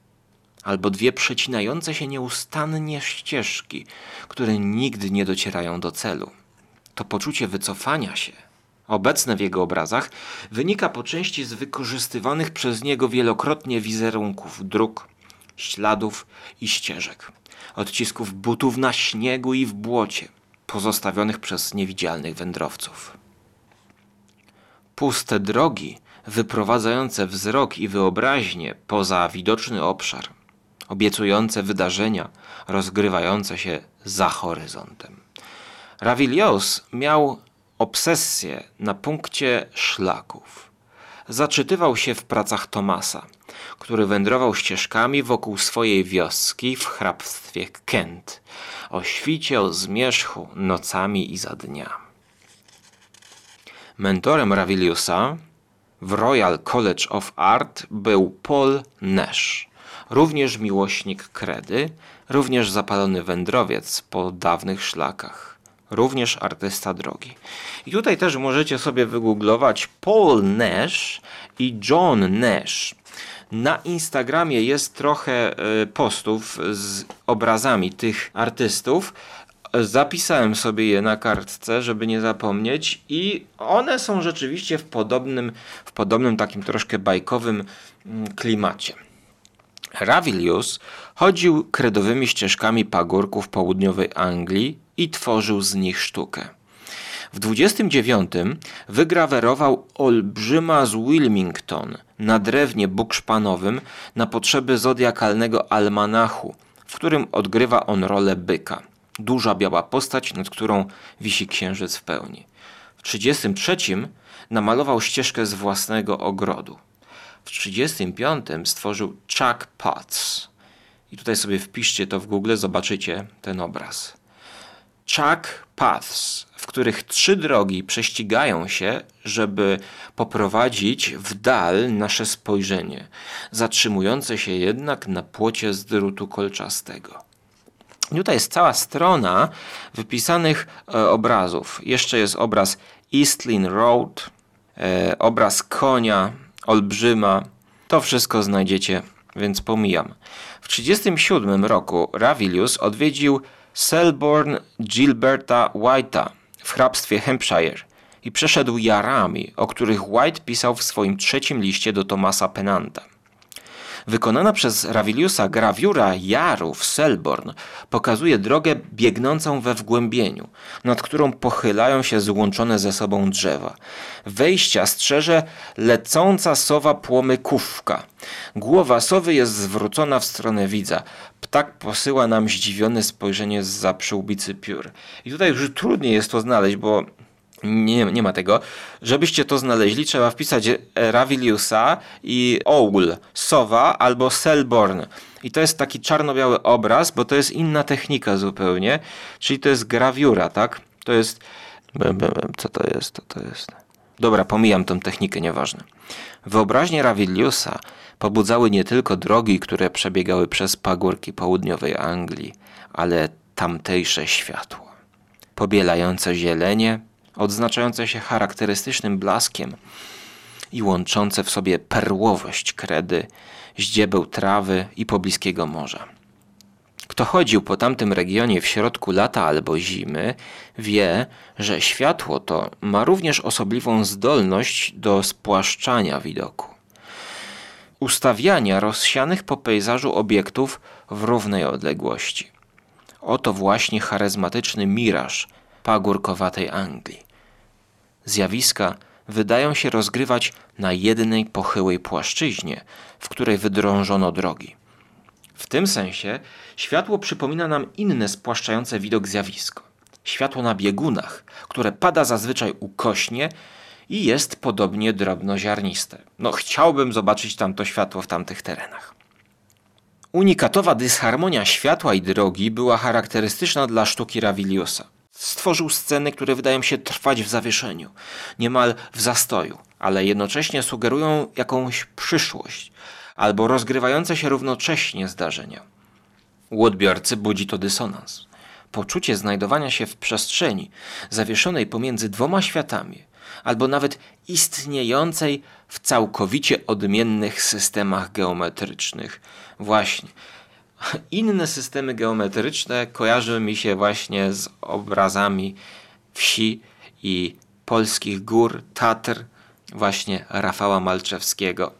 albo dwie przecinające się nieustannie ścieżki, które nigdy nie docierają do celu. To poczucie wycofania się, obecne w jego obrazach, wynika po części z wykorzystywanych przez niego wielokrotnie wizerunków dróg, śladów i ścieżek, odcisków butów na śniegu i w błocie, pozostawionych przez niewidzialnych wędrowców. Puste drogi, wyprowadzające wzrok i wyobraźnię poza widoczny obszar, obiecujące wydarzenia rozgrywające się za horyzontem. Ravilios miał obsesję na punkcie szlaków. Zaczytywał się w pracach Tomasa, który wędrował ścieżkami wokół swojej wioski w hrabstwie Kent, o świcie o zmierzchu nocami i za dnia. Mentorem Raviliusa w Royal College of Art był Paul Nash, również miłośnik kredy, również zapalony wędrowiec po dawnych szlakach, również artysta drogi. I tutaj też możecie sobie wygooglować Paul Nash i John Nash. Na Instagramie jest trochę e, postów z obrazami tych artystów. Zapisałem sobie je na kartce, żeby nie zapomnieć, i one są rzeczywiście w podobnym, w podobnym takim troszkę bajkowym mm, klimacie. Ravilius chodził kredowymi ścieżkami pagórków południowej Anglii i tworzył z nich sztukę. W 29 wygrawerował olbrzyma z Wilmington na drewnie bukszpanowym na potrzeby zodiakalnego almanachu, w którym odgrywa on rolę byka. Duża biała postać, nad którą wisi księżyc w pełni. W 33 namalował ścieżkę z własnego ogrodu. W 1935 stworzył Chuck Potts. I tutaj sobie wpiszcie to w Google, zobaczycie ten obraz. Chuck Paths, w których trzy drogi prześcigają się, żeby poprowadzić w dal nasze spojrzenie, zatrzymujące się jednak na płocie z drutu kolczastego. Tutaj jest cała strona wypisanych e, obrazów. Jeszcze jest obraz Eastlyn Road, e, obraz konia olbrzyma. To wszystko znajdziecie, więc pomijam. W 1937 roku Ravilius odwiedził Selborne Gilberta White'a w hrabstwie Hampshire i przeszedł jarami, o których White pisał w swoim trzecim liście do Thomasa Pennanta. Wykonana przez Raviliusa grawiura jaru w Selborn pokazuje drogę biegnącą we wgłębieniu, nad którą pochylają się złączone ze sobą drzewa. Wejścia strzeże lecąca sowa płomykówka. Głowa sowy jest zwrócona w stronę widza. Ptak posyła nam zdziwione spojrzenie z przyłbicy piór. I tutaj już trudniej jest to znaleźć, bo nie, nie ma tego. Żebyście to znaleźli, trzeba wpisać Raviliusa i Owl, Sowa albo Selborn. I to jest taki czarno-biały obraz, bo to jest inna technika zupełnie, czyli to jest grawiura, tak? To jest... Co to jest? Co to jest? Dobra, pomijam tą technikę, nieważne. Wyobraźnie Raviliusa pobudzały nie tylko drogi, które przebiegały przez pagórki południowej Anglii, ale tamtejsze światło. Pobielające zielenie, odznaczające się charakterystycznym blaskiem i łączące w sobie perłowość kredy, ździebeł trawy i pobliskiego morza. Kto chodził po tamtym regionie w środku lata albo zimy, wie, że światło to ma również osobliwą zdolność do spłaszczania widoku. Ustawiania rozsianych po pejzażu obiektów w równej odległości. Oto właśnie charyzmatyczny miraż pagórkowatej Anglii. Zjawiska wydają się rozgrywać na jednej pochyłej płaszczyźnie, w której wydrążono drogi. W tym sensie światło przypomina nam inne spłaszczające widok zjawisko. Światło na biegunach, które pada zazwyczaj ukośnie i jest podobnie drobnoziarniste. No, chciałbym zobaczyć tamto światło w tamtych terenach. Unikatowa dysharmonia światła i drogi była charakterystyczna dla sztuki Raviliusa. Stworzył sceny, które wydają się trwać w zawieszeniu, niemal w zastoju, ale jednocześnie sugerują jakąś przyszłość albo rozgrywające się równocześnie zdarzenia. U odbiorcy budzi to dysonans. Poczucie znajdowania się w przestrzeni zawieszonej pomiędzy dwoma światami, albo nawet istniejącej w całkowicie odmiennych systemach geometrycznych. Właśnie, inne systemy geometryczne kojarzą mi się właśnie z obrazami wsi i polskich gór, Tatr, właśnie Rafała Malczewskiego.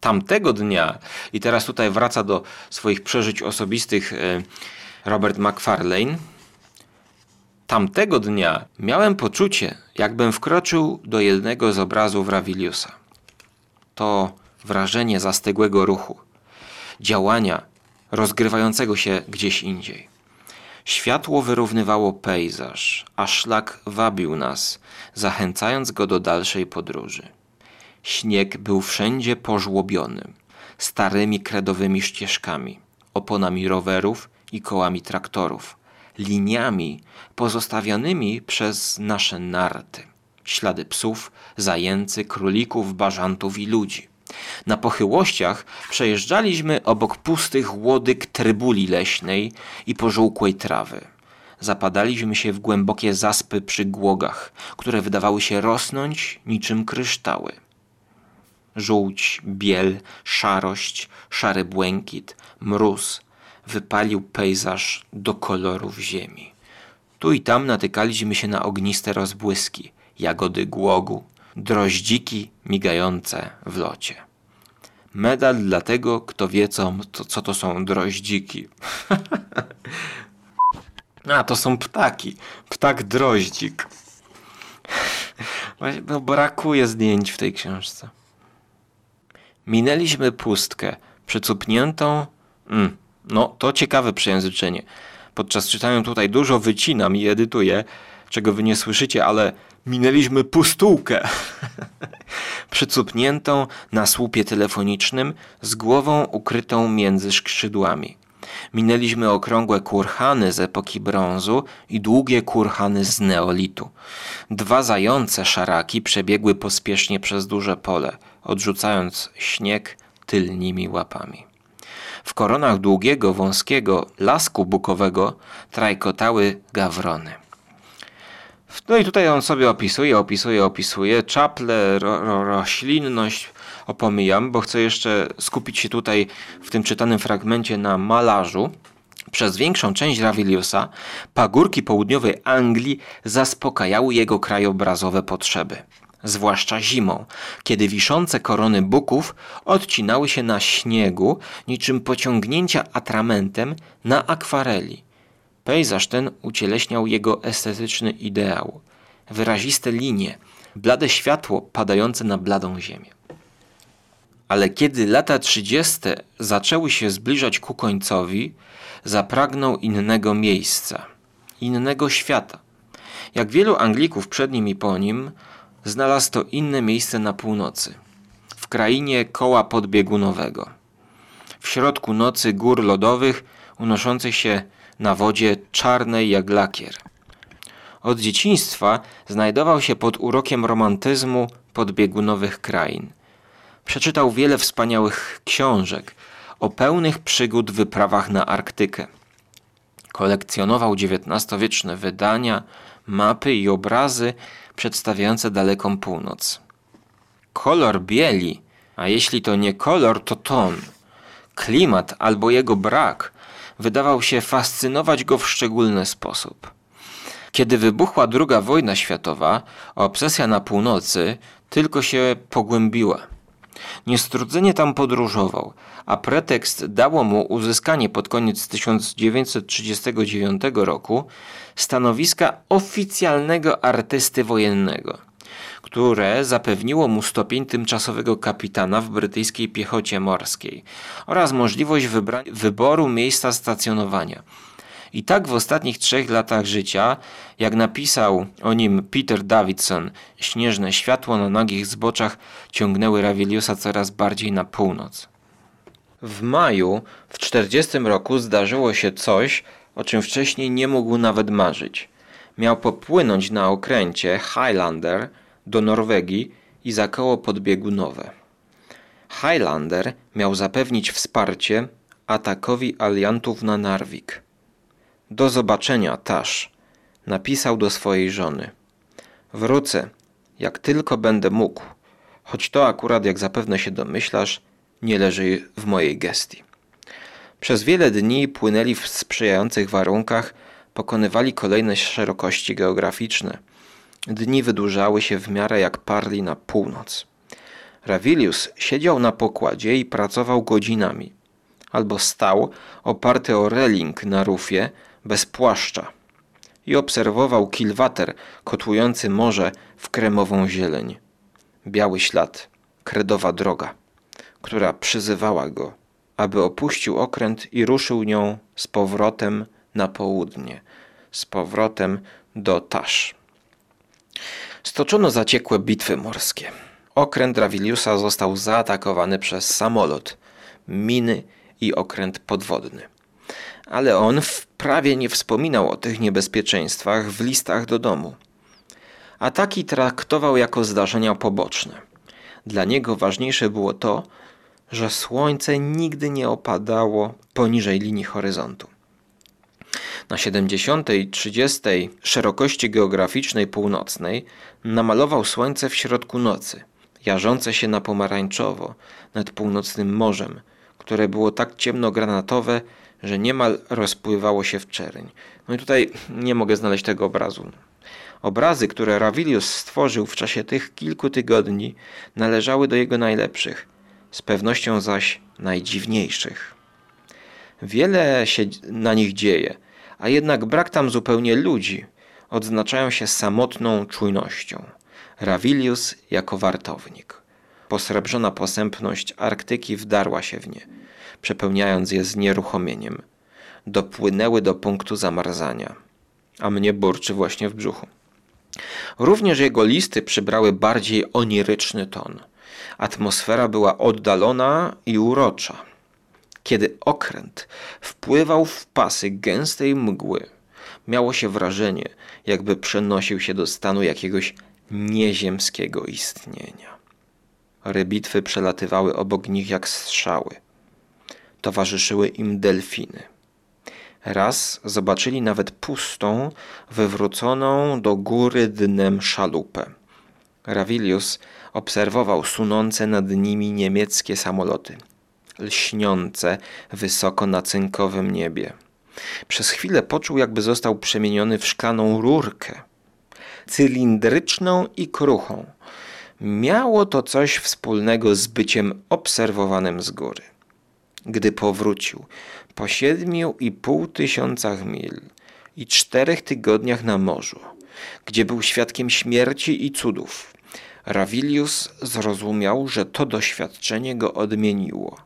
Tamtego dnia, i teraz tutaj wraca do swoich przeżyć osobistych e, Robert McFarlane, tamtego dnia miałem poczucie, jakbym wkroczył do jednego z obrazów Raviliusa. To wrażenie zastygłego ruchu, działania rozgrywającego się gdzieś indziej. Światło wyrównywało pejzaż, a szlak wabił nas, zachęcając go do dalszej podróży. Śnieg był wszędzie pożłobiony, starymi kredowymi ścieżkami, oponami rowerów i kołami traktorów, liniami pozostawionymi przez nasze narty, ślady psów, zajęcy, królików, bażantów i ludzi. Na pochyłościach przejeżdżaliśmy obok pustych łodyg trybuli leśnej i pożółkłej trawy. Zapadaliśmy się w głębokie zaspy przy głogach, które wydawały się rosnąć niczym kryształy. Żółć, biel, szarość, szary błękit, mróz wypalił pejzaż do kolorów ziemi. Tu i tam natykaliśmy się na ogniste rozbłyski, jagody głogu, droździki migające w locie. Medal dla tego, kto wie, co to, co to są droździki. (laughs) A, to są ptaki. Ptak droździk. No, brakuje zdjęć w tej książce. Minęliśmy pustkę, przycupniętą. Mm, no, to ciekawe przejęzyczenie. Podczas czytania tutaj dużo wycinam i edytuję, czego wy nie słyszycie, ale minęliśmy pustułkę. (laughs) Przycupniętą na słupie telefonicznym z głową ukrytą między skrzydłami. Minęliśmy okrągłe kurhany z epoki brązu i długie kurhany z neolitu. Dwa zające szaraki przebiegły pospiesznie przez duże pole, odrzucając śnieg tylnymi łapami. W koronach długiego, wąskiego lasku bukowego trajkotały gawrony. No i tutaj on sobie opisuje, opisuje, opisuje. Czaple, ro, ro, roślinność opomijam, bo chcę jeszcze skupić się tutaj w tym czytanym fragmencie na malarzu. Przez większą część Raviliusa pagórki południowej Anglii zaspokajały jego krajobrazowe potrzeby. Zwłaszcza zimą, kiedy wiszące korony buków odcinały się na śniegu niczym pociągnięcia atramentem na akwareli. Pejzaż ten ucieleśniał jego estetyczny ideał. Wyraziste linie, blade światło padające na bladą ziemię. Ale kiedy lata trzydzieste zaczęły się zbliżać ku końcowi, zapragnął innego miejsca, innego świata. Jak wielu Anglików przed nim i po nim, znalazł to inne miejsce na północy, w krainie koła podbiegunowego. W środku nocy gór lodowych, unoszących się na wodzie czarnej jak lakier. Od dzieciństwa znajdował się pod urokiem romantyzmu podbiegunowych krain. Przeczytał wiele wspaniałych książek o pełnych przygód wyprawach na Arktykę. Kolekcjonował XIX-wieczne wydania, mapy i obrazy przedstawiające daleką północ. Kolor bieli, a jeśli to nie kolor, to ton. Klimat albo jego brak wydawał się fascynować go w szczególny sposób. Kiedy wybuchła II wojna światowa, obsesja na północy tylko się pogłębiła. Niestrudzenie tam podróżował, a pretekst dało mu uzyskanie pod koniec 1939 roku stanowiska oficjalnego artysty wojennego, które zapewniło mu stopień tymczasowego kapitana w brytyjskiej piechocie morskiej oraz możliwość wyboru miejsca stacjonowania. I tak w ostatnich trzech latach życia, jak napisał o nim Peter Davidson, śnieżne światło na nagich zboczach ciągnęły Raviliusa coraz bardziej na północ. W maju w 40 roku zdarzyło się coś, o czym wcześniej nie mógł nawet marzyć. Miał popłynąć na okręcie Highlander do Norwegii i za koło podbiegunowe. Highlander miał zapewnić wsparcie atakowi aliantów na Narvik. Do zobaczenia, Tasz, napisał do swojej żony. Wrócę, jak tylko będę mógł, choć to akurat, jak zapewne się domyślasz, nie leży w mojej gestii. Przez wiele dni płynęli w sprzyjających warunkach, pokonywali kolejne szerokości geograficzne. Dni wydłużały się w miarę jak parli na północ. Ravilius siedział na pokładzie i pracował godzinami. Albo stał, oparty o reling na rufie, bez płaszcza. I obserwował kilwater kotłujący morze w kremową zieleń. Biały ślad, kredowa droga, która przyzywała go aby opuścił okręt i ruszył nią z powrotem na południe, z powrotem do Tasz. Stoczono zaciekłe bitwy morskie. Okręt Raviliusa został zaatakowany przez samolot, miny i okręt podwodny. Ale on prawie nie wspominał o tych niebezpieczeństwach w listach do domu. Ataki traktował jako zdarzenia poboczne. Dla niego ważniejsze było to, że słońce nigdy nie opadało poniżej linii horyzontu. Na 70 i 30 szerokości geograficznej północnej namalował słońce w środku nocy, jarzące się na pomarańczowo nad północnym morzem, które było tak ciemnogranatowe, że niemal rozpływało się w czerń. No i tutaj nie mogę znaleźć tego obrazu. Obrazy, które Ravilius stworzył w czasie tych kilku tygodni, należały do jego najlepszych – z pewnością zaś najdziwniejszych. Wiele się na nich dzieje, a jednak brak tam zupełnie ludzi. Odznaczają się samotną czujnością. Ravilius jako wartownik. Posrebrzona posępność Arktyki wdarła się w nie, przepełniając je znieruchomieniem. Dopłynęły do punktu zamarzania, a mnie burczy właśnie w brzuchu. Również jego listy przybrały bardziej oniryczny ton – Atmosfera była oddalona i urocza. Kiedy okręt wpływał w pasy gęstej mgły, miało się wrażenie, jakby przenosił się do stanu jakiegoś nieziemskiego istnienia. Rybitwy przelatywały obok nich jak strzały. Towarzyszyły im delfiny. Raz zobaczyli nawet pustą, wywróconą do góry dnem szalupę. Ravilius obserwował sunące nad nimi niemieckie samoloty, lśniące wysoko na cynkowym niebie. Przez chwilę poczuł, jakby został przemieniony w szklaną rurkę, cylindryczną i kruchą, Miało to coś wspólnego z byciem obserwowanym z góry. Gdy powrócił po siedmiu i pół tysiącach mil i czterech tygodniach na morzu, gdzie był świadkiem śmierci i cudów, Rawilius zrozumiał, że to doświadczenie go odmieniło.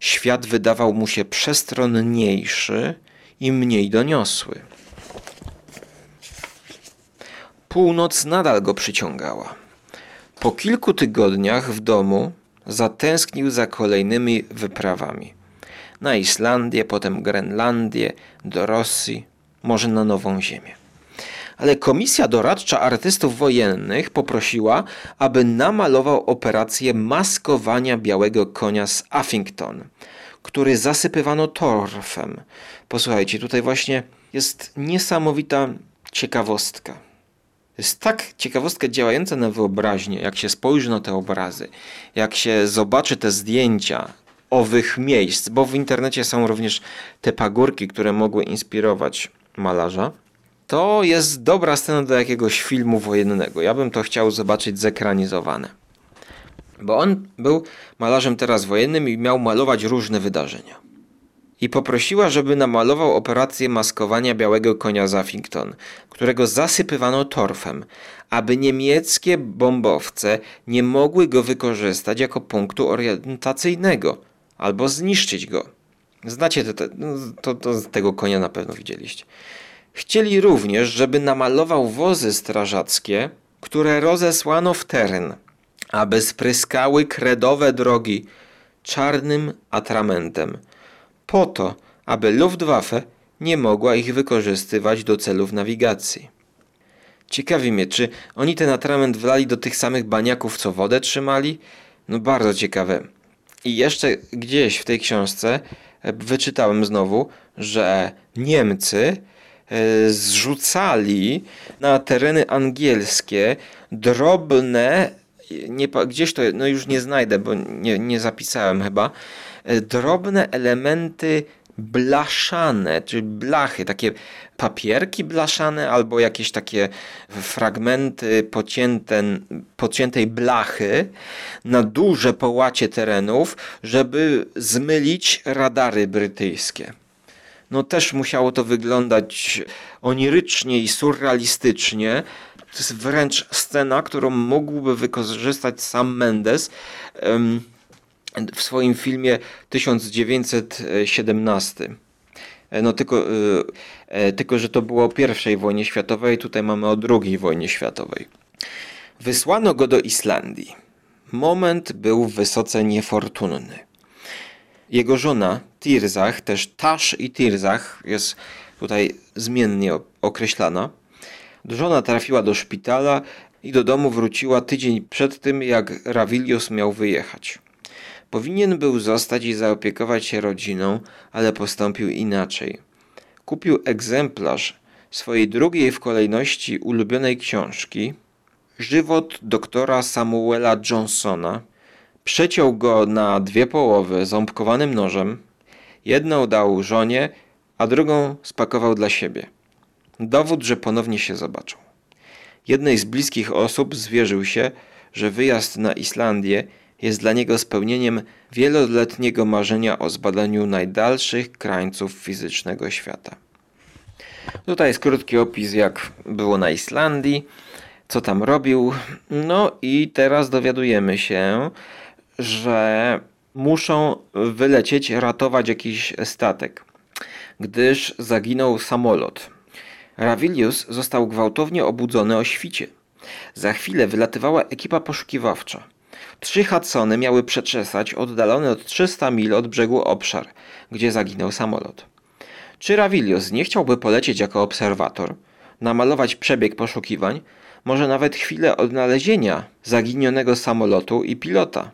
Świat wydawał mu się przestronniejszy i mniej doniosły. Północ nadal go przyciągała. Po kilku tygodniach w domu zatęsknił za kolejnymi wyprawami. Na Islandię, potem Grenlandię, do Rosji, może na Nową Ziemię. Ale komisja doradcza artystów wojennych poprosiła, aby namalował operację maskowania białego konia z Uffington, który zasypywano torfem. Posłuchajcie, tutaj właśnie jest niesamowita ciekawostka. Jest tak ciekawostka działająca na wyobraźnię, jak się spojrzy na te obrazy, jak się zobaczy te zdjęcia owych miejsc, bo w internecie są również te pagórki, które mogły inspirować malarza. To jest dobra scena do jakiegoś filmu wojennego. Ja bym to chciał zobaczyć zekranizowane. Bo on był malarzem teraz wojennym i miał malować różne wydarzenia i poprosiła, żeby namalował operację maskowania białego konia Zaffington, którego zasypywano torfem, aby niemieckie bombowce nie mogły go wykorzystać jako punktu orientacyjnego albo zniszczyć go. Znacie to, to, to, to tego konia na pewno widzieliście. Chcieli również, żeby namalował wozy strażackie, które rozesłano w teren, aby spryskały kredowe drogi czarnym atramentem – po to, aby Luftwaffe nie mogła ich wykorzystywać do celów nawigacji. Ciekawi mnie, czy oni ten atrament wlali do tych samych baniaków, co wodę trzymali? No bardzo ciekawe. I jeszcze gdzieś w tej książce e, wyczytałem znowu, że Niemcy e, zrzucali na tereny angielskie drobne, nie, gdzieś to, no już nie znajdę, bo nie, nie zapisałem chyba, E, drobne elementy blaszane, czyli blachy, takie papierki blaszane albo jakieś takie fragmenty pocięte, pociętej blachy na duże połacie terenów, żeby zmylić radary brytyjskie. No też musiało to wyglądać onirycznie i surrealistycznie. To jest wręcz scena, którą mógłby wykorzystać sam Mendes. W swoim filmie 1917. E, no tylko, e, e, tylko, że to było o I wojnie światowej, tutaj mamy o II wojnie światowej. Wysłano go do Islandii. Moment był wysoce niefortunny. Jego żona Tirzach, też Tasz i Tirzach jest tutaj zmiennie określana. Żona trafiła do szpitala i do domu wróciła tydzień przed tym, jak Ravilius miał wyjechać. Powinien był zostać i zaopiekować się rodziną, ale postąpił inaczej. Kupił egzemplarz swojej drugiej w kolejności ulubionej książki, Żywot doktora Samuela Johnsona, przeciął go na dwie połowy ząbkowanym nożem, jedną dał żonie, a drugą spakował dla siebie. Dowód, że ponownie się zobaczą. Jednej z bliskich osób zwierzył się, że wyjazd na Islandię jest dla niego spełnieniem wieloletniego marzenia o zbadaniu najdalszych krańców fizycznego świata. Tutaj jest krótki opis, jak było na Islandii, co tam robił. No i teraz dowiadujemy się, że muszą wylecieć, ratować jakiś statek, gdyż zaginął samolot. Ravilius został gwałtownie obudzony o świcie. Za chwilę wylatywała ekipa poszukiwawcza. Trzy Hudsony miały przeczesać oddalony od 300 mil od brzegu obszar, gdzie zaginął samolot. Czy Ravilius nie chciałby polecieć jako obserwator, namalować przebieg poszukiwań, może nawet chwilę odnalezienia zaginionego samolotu i pilota?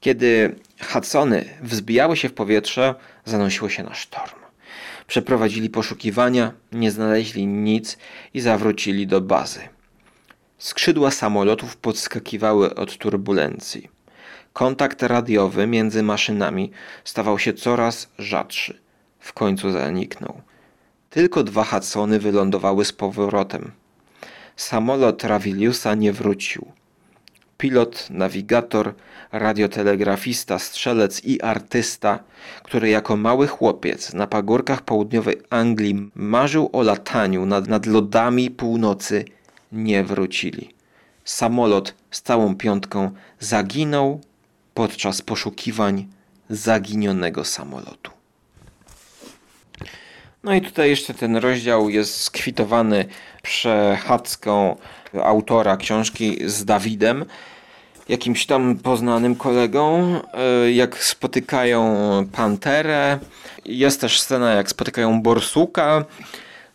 Kiedy Hudsony wzbijały się w powietrze, zanosiło się na sztorm. Przeprowadzili poszukiwania, nie znaleźli nic i zawrócili do bazy. Skrzydła samolotów podskakiwały od turbulencji. Kontakt radiowy między maszynami stawał się coraz rzadszy. W końcu zaniknął. Tylko dwa Hudsony wylądowały z powrotem. Samolot Raviliusa nie wrócił. pilot, nawigator, radiotelegrafista, strzelec i artysta, który jako mały chłopiec na pagórkach południowej Anglii marzył o lataniu nad, nad lodami północy, nie wrócili. Samolot z całą piątką zaginął podczas poszukiwań zaginionego samolotu. No i tutaj jeszcze ten rozdział jest skwitowany przechadzką autora książki z Dawidem, jakimś tam poznanym kolegą, e, jak spotykają panterę. Jest też scena, jak spotykają borsuka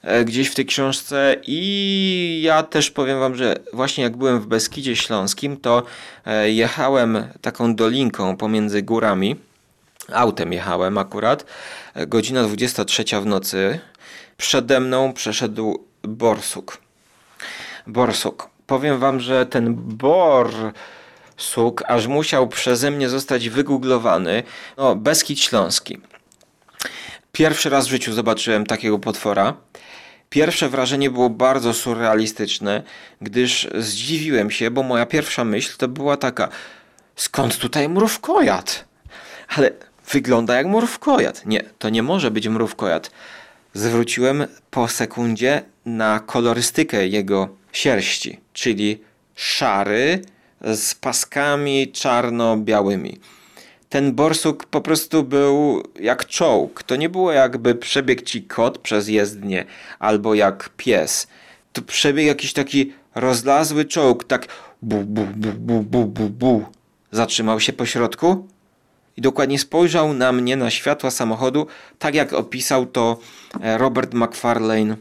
e, gdzieś w tej książce i ja też powiem wam, że właśnie jak byłem w Beskidzie Śląskim, to e, jechałem taką dolinką pomiędzy górami, autem jechałem akurat, godzina 23 w nocy, przede mną przeszedł borsuk. Borsuk. Powiem wam, że ten borsuk aż musiał przeze mnie zostać wygooglowany. No, Beskid Śląski. Pierwszy raz w życiu zobaczyłem takiego potwora. Pierwsze wrażenie było bardzo surrealistyczne, gdyż zdziwiłem się, bo moja pierwsza myśl to była taka: skąd tutaj mrówkojad? Ale wygląda jak mrówkojad. Nie, to nie może być mrówkojad. Zwróciłem po sekundzie na kolorystykę jego sierści, czyli szary z paskami czarno-białymi. Ten borsuk po prostu był jak czołg. To nie było jakby przebiegł ci kot przez jezdnię albo jak pies. To przebiegł jakiś taki rozlazły czołg, tak bu bu bu bu bu bu bu. Zatrzymał się po środku i dokładnie spojrzał na mnie, na światła samochodu, tak jak opisał to e, Robert McFarlane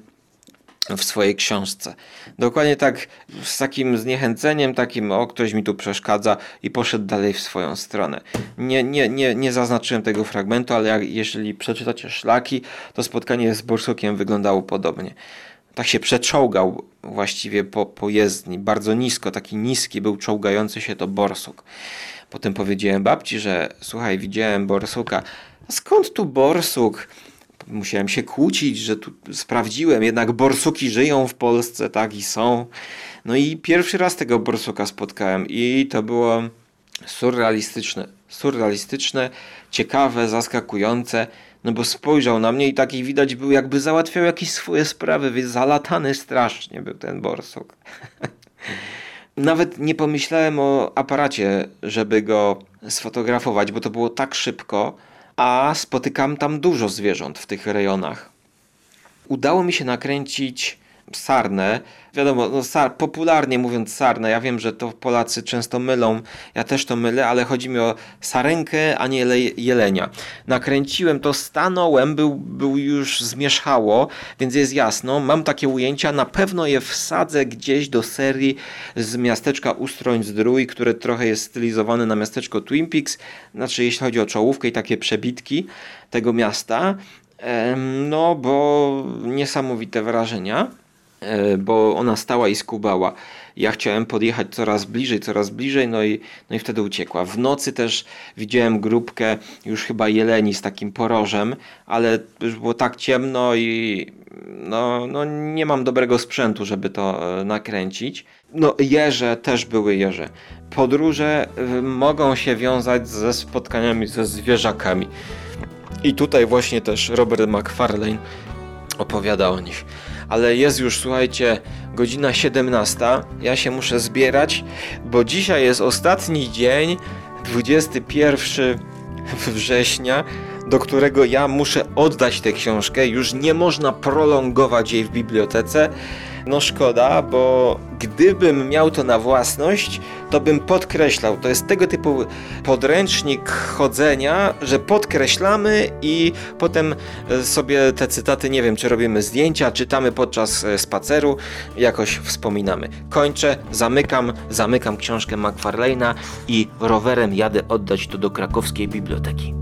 w swojej książce. Dokładnie tak, z takim zniechęceniem, takim, o, ktoś mi tu przeszkadza i poszedł dalej w swoją stronę. Nie, nie, nie, nie zaznaczyłem tego fragmentu, ale jak, jeżeli przeczytacie szlaki, to spotkanie z Borsukiem wyglądało podobnie. Tak się przeczołgał właściwie po, po jezdni, bardzo nisko, taki niski był czołgający się to Borsuk. Potem powiedziałem babci, że słuchaj, widziałem borsuka. A skąd tu borsuk? Musiałem się kłócić, że tu sprawdziłem, jednak borsuki żyją w Polsce, tak i są. No i pierwszy raz tego borsuka spotkałem i to było surrealistyczne. Surrealistyczne, ciekawe, zaskakujące, no bo spojrzał na mnie i taki widać był, jakby załatwiał jakieś swoje sprawy, więc zalatany strasznie był ten borsuk. (laughs) Nawet nie pomyślałem o aparacie, żeby go sfotografować, bo to było tak szybko, a spotykam tam dużo zwierząt w tych rejonach. Udało mi się nakręcić sarnę. Wiadomo, no, sar, popularnie mówiąc sarnę, ja wiem, że to Polacy często mylą, ja też to mylę, ale chodzi mi o sarenkę, a nie jelenia. Nakręciłem to, stanąłem, był, był już zmierzchało, więc jest jasno, mam takie ujęcia, na pewno je wsadzę gdzieś do serii z miasteczka Ustroń Zdrój, które trochę jest stylizowane na miasteczko Twin Peaks, znaczy jeśli chodzi o czołówkę i takie przebitki tego miasta, no bo niesamowite wrażenia. E, bo ona stała i skubała. Ja chciałem podjechać coraz bliżej, coraz bliżej, no i, no i wtedy uciekła. W nocy też widziałem grupkę już chyba jeleni z takim porożem, ale już było tak ciemno i no, no nie mam dobrego sprzętu, żeby to e, nakręcić. No jeże też były jeże. Podróże e, mogą się wiązać ze spotkaniami ze zwierzakami. I tutaj właśnie też Robert McFarlane opowiada o nich ale jest już, słuchajcie, godzina 17. Ja się muszę zbierać, bo dzisiaj jest ostatni dzień, 21 września, do którego ja muszę oddać tę książkę. Już nie można prolongować jej w bibliotece. No szkoda, bo gdybym miał to na własność, to bym podkreślał. To jest tego typu podręcznik chodzenia, że podkreślamy i potem e, sobie te cytaty, nie wiem, czy robimy zdjęcia, czytamy podczas e, spaceru, jakoś wspominamy. Kończę, zamykam, zamykam książkę McFarlane'a i rowerem jadę oddać to do krakowskiej biblioteki.